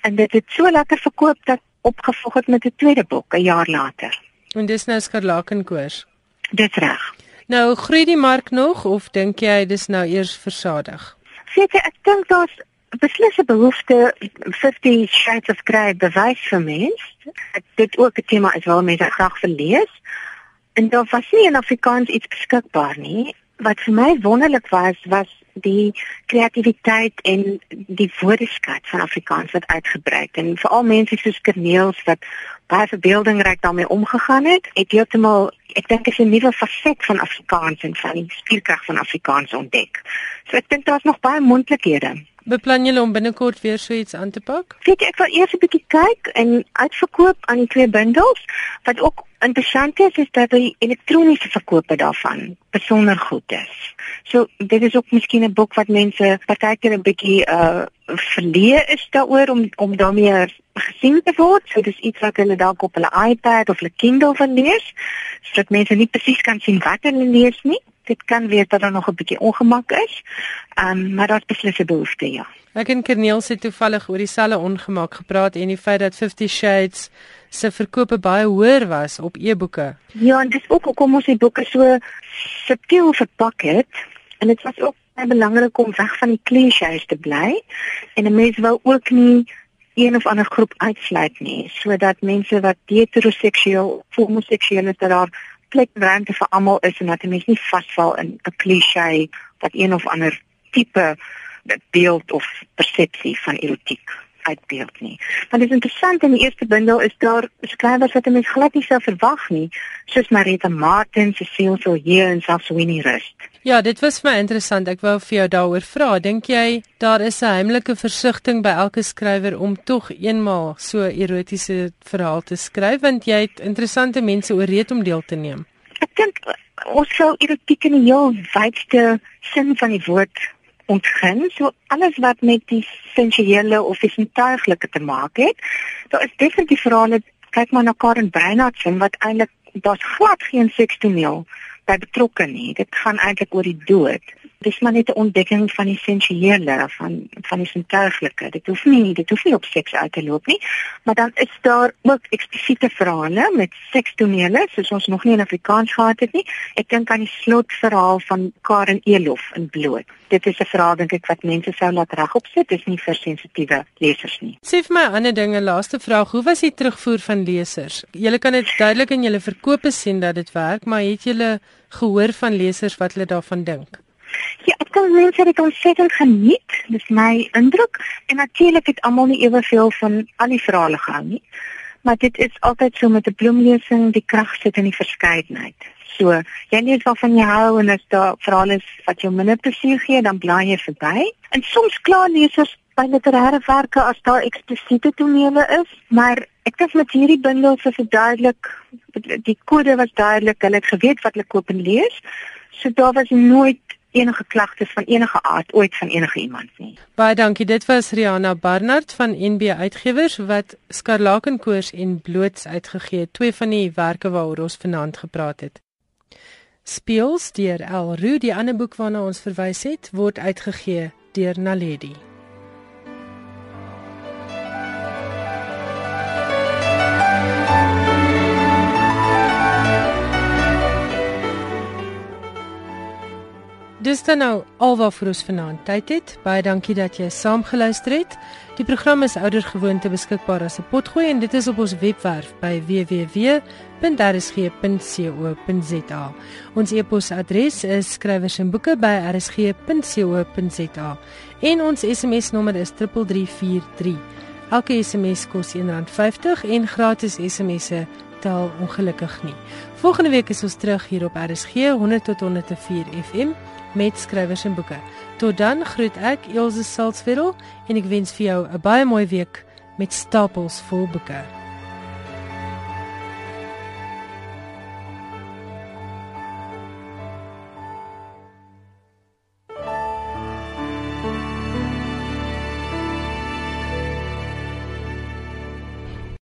En dit het so lekker verkoop dat opgevolg het met 'n tweede boek 'n jaar later. En dis nou Skarlakenkoors. Dis reg. Nou groei die mark nog of dink jy dis nou eers versadig? Weet jy, ek dink daar's beslis 'n behoefte vir die Shades of Grey bewys vir mense. Dit ook 'n tema is waar mense graag wil lees. En daar was nie in Afrikaans iets beskikbaar nie. Wat vir my wonderlik was, was die kreatiwiteit en die woordeskat van Afrikaans wat uitgebrei het. En veral mense soos Kerneels wat baie verbeeldingryk daarmee omgegaan het, het heeltemal ek dink is 'n nuwe faset van Afrikaans en van die spierkrag van Afrikaans ontdek. So ek dink daar's nog baie moontlikhede. Beplan julle om binnekort weer so iets aan te pak? Weet jy, ek wil eers 'n bietjie kyk en uitverkoop aan die twee bundels. Wat ook interessant is, is dat die elektroniese verkope daarvan besonder goed is. So dit is ook miskien 'n boek wat mense partykeer 'n bietjie uh verleë is daaroor om om daarmee gesien te word. So dis iets wat hulle dalk op hulle iPad of hulle Kindle van lees, sodat mense nie presies kan sien wat hulle lees nie. Dit kan wees dat daar nog 'n bietjie ongemak is. Ehm um, maar daar's beslis 'n behoefte, ja. Ek en Kerniel het toevallig oor dieselfde ongemak gepraat en die feit dat 50 Shades se verkope baie hoër was op e-boeke. Ja, en dis ook hoekom ons die boeke so subtiel verpak het en dit was ook baie belangrik om weg van die klisjées te bly en 'n mens wou ook nie een of ander groep uitsluit nie sodat mense wat heteroseksueel of homoseksueel is dat daar plek ruimte vir almal is en dat 'n mens nie vasval in 'n klise wat een of ander tipe beeld of persepsie van erotiek uitbeeld nie. Want dit is interessant in die eerste bundel is daar skrywers wat 'n mens glad nie sou verwag nie, soos Marita Martin, Cecile Soulier en selfs Winnie Rust. Ja, dit was vir my interessant. Ek wou vir jou daaroor vra. Dink jy daar is 'n heimlike versigtiging by elke skrywer om tog eenmaal so erotiese verhaal te skryf want jy het interessante mense ooreed om deel te neem? Ek dink ons sou erotiek in die heel wydste sin van die woord ontgin. So alles wat met die sensuele of sintuiglike te maak het. Daar is definitief verhale, kyk maar na Karen Breinhardt se wat eintlik daar's glad geen sekstoneel by betrokke nie. Dit gaan eintlik oor die dood. Dis maar net 'n ontdekking van die sensuele van van die sintuiglike. Dit hoef nie dit hoef nie op seks uit te loop nie, maar dan is daar ook eksplisiete verhale met sekstonele soos ons nog nie in Afrikaans gehad het nie. Ek dink aan die slotverhaal van Karen Elof in Bloot. Dit is 'n verhaal dink ek wat mense sou laat regop sit, dis nie vir sensitiewe lesers nie. Sê vir my ander ding, 'n laaste vraag, hoe was die terugvoer van lesers? Julle kan dit duidelik in julle verkope sien dat dit werk, maar het julle gehoor van lesers wat hulle daarvan dink? Ja, ek kan mense dit ontsettend geniet. Dis my indruk en natuurlik het almal nie eweveel van al die verhale gehou nie. Maar dit is altyd so met 'n bloemlesing, die krag sit in die verskeidenheid. So, jy lees waarvan jy hou en as daar verhale is wat jou minder plesier gee, dan blaai jy verby. En soms kla lesers by literêre werke as daar eksplisiete tonele is, maar ek dink met hierdie bundels is dit duidelik die kode was duidelik, hulle het geweet wat hulle koop en lees. So daar was nooit enige klagtes van enige aard ooit van enige iemand nie. Baie dankie. Dit was Rihanna Barnard van NB Uitgewers wat Skarlakenkoors en Bloots uitgegee het, twee van die werke waaroor ons vanaand gepraat het. Speels deur El Roo, die ander boek waarna ons verwys het, word uitgegee deur Naledi. Dis dan nou alwaar vir ons vanaand tyd het. Baie dankie dat jy saam geluister het. Die program is oudergewoonte beskikbaar as 'n potgooi en dit is op ons webwerf by www.rsg.co.za. Ons e-posadres is skrywersenboeke@rsg.co.za en ons SMS-nommer is 3343. Elke SMS kos R1.50 en gratis SMS'e tel ongelukkig nie. Volgende week is ons terug hier op RSG 100 tot 104 FM met skrywers en boeke. Tot dan groet ek Elsje Salzwetel en ek wens vir jou 'n baie mooi week met stapels vol boeke.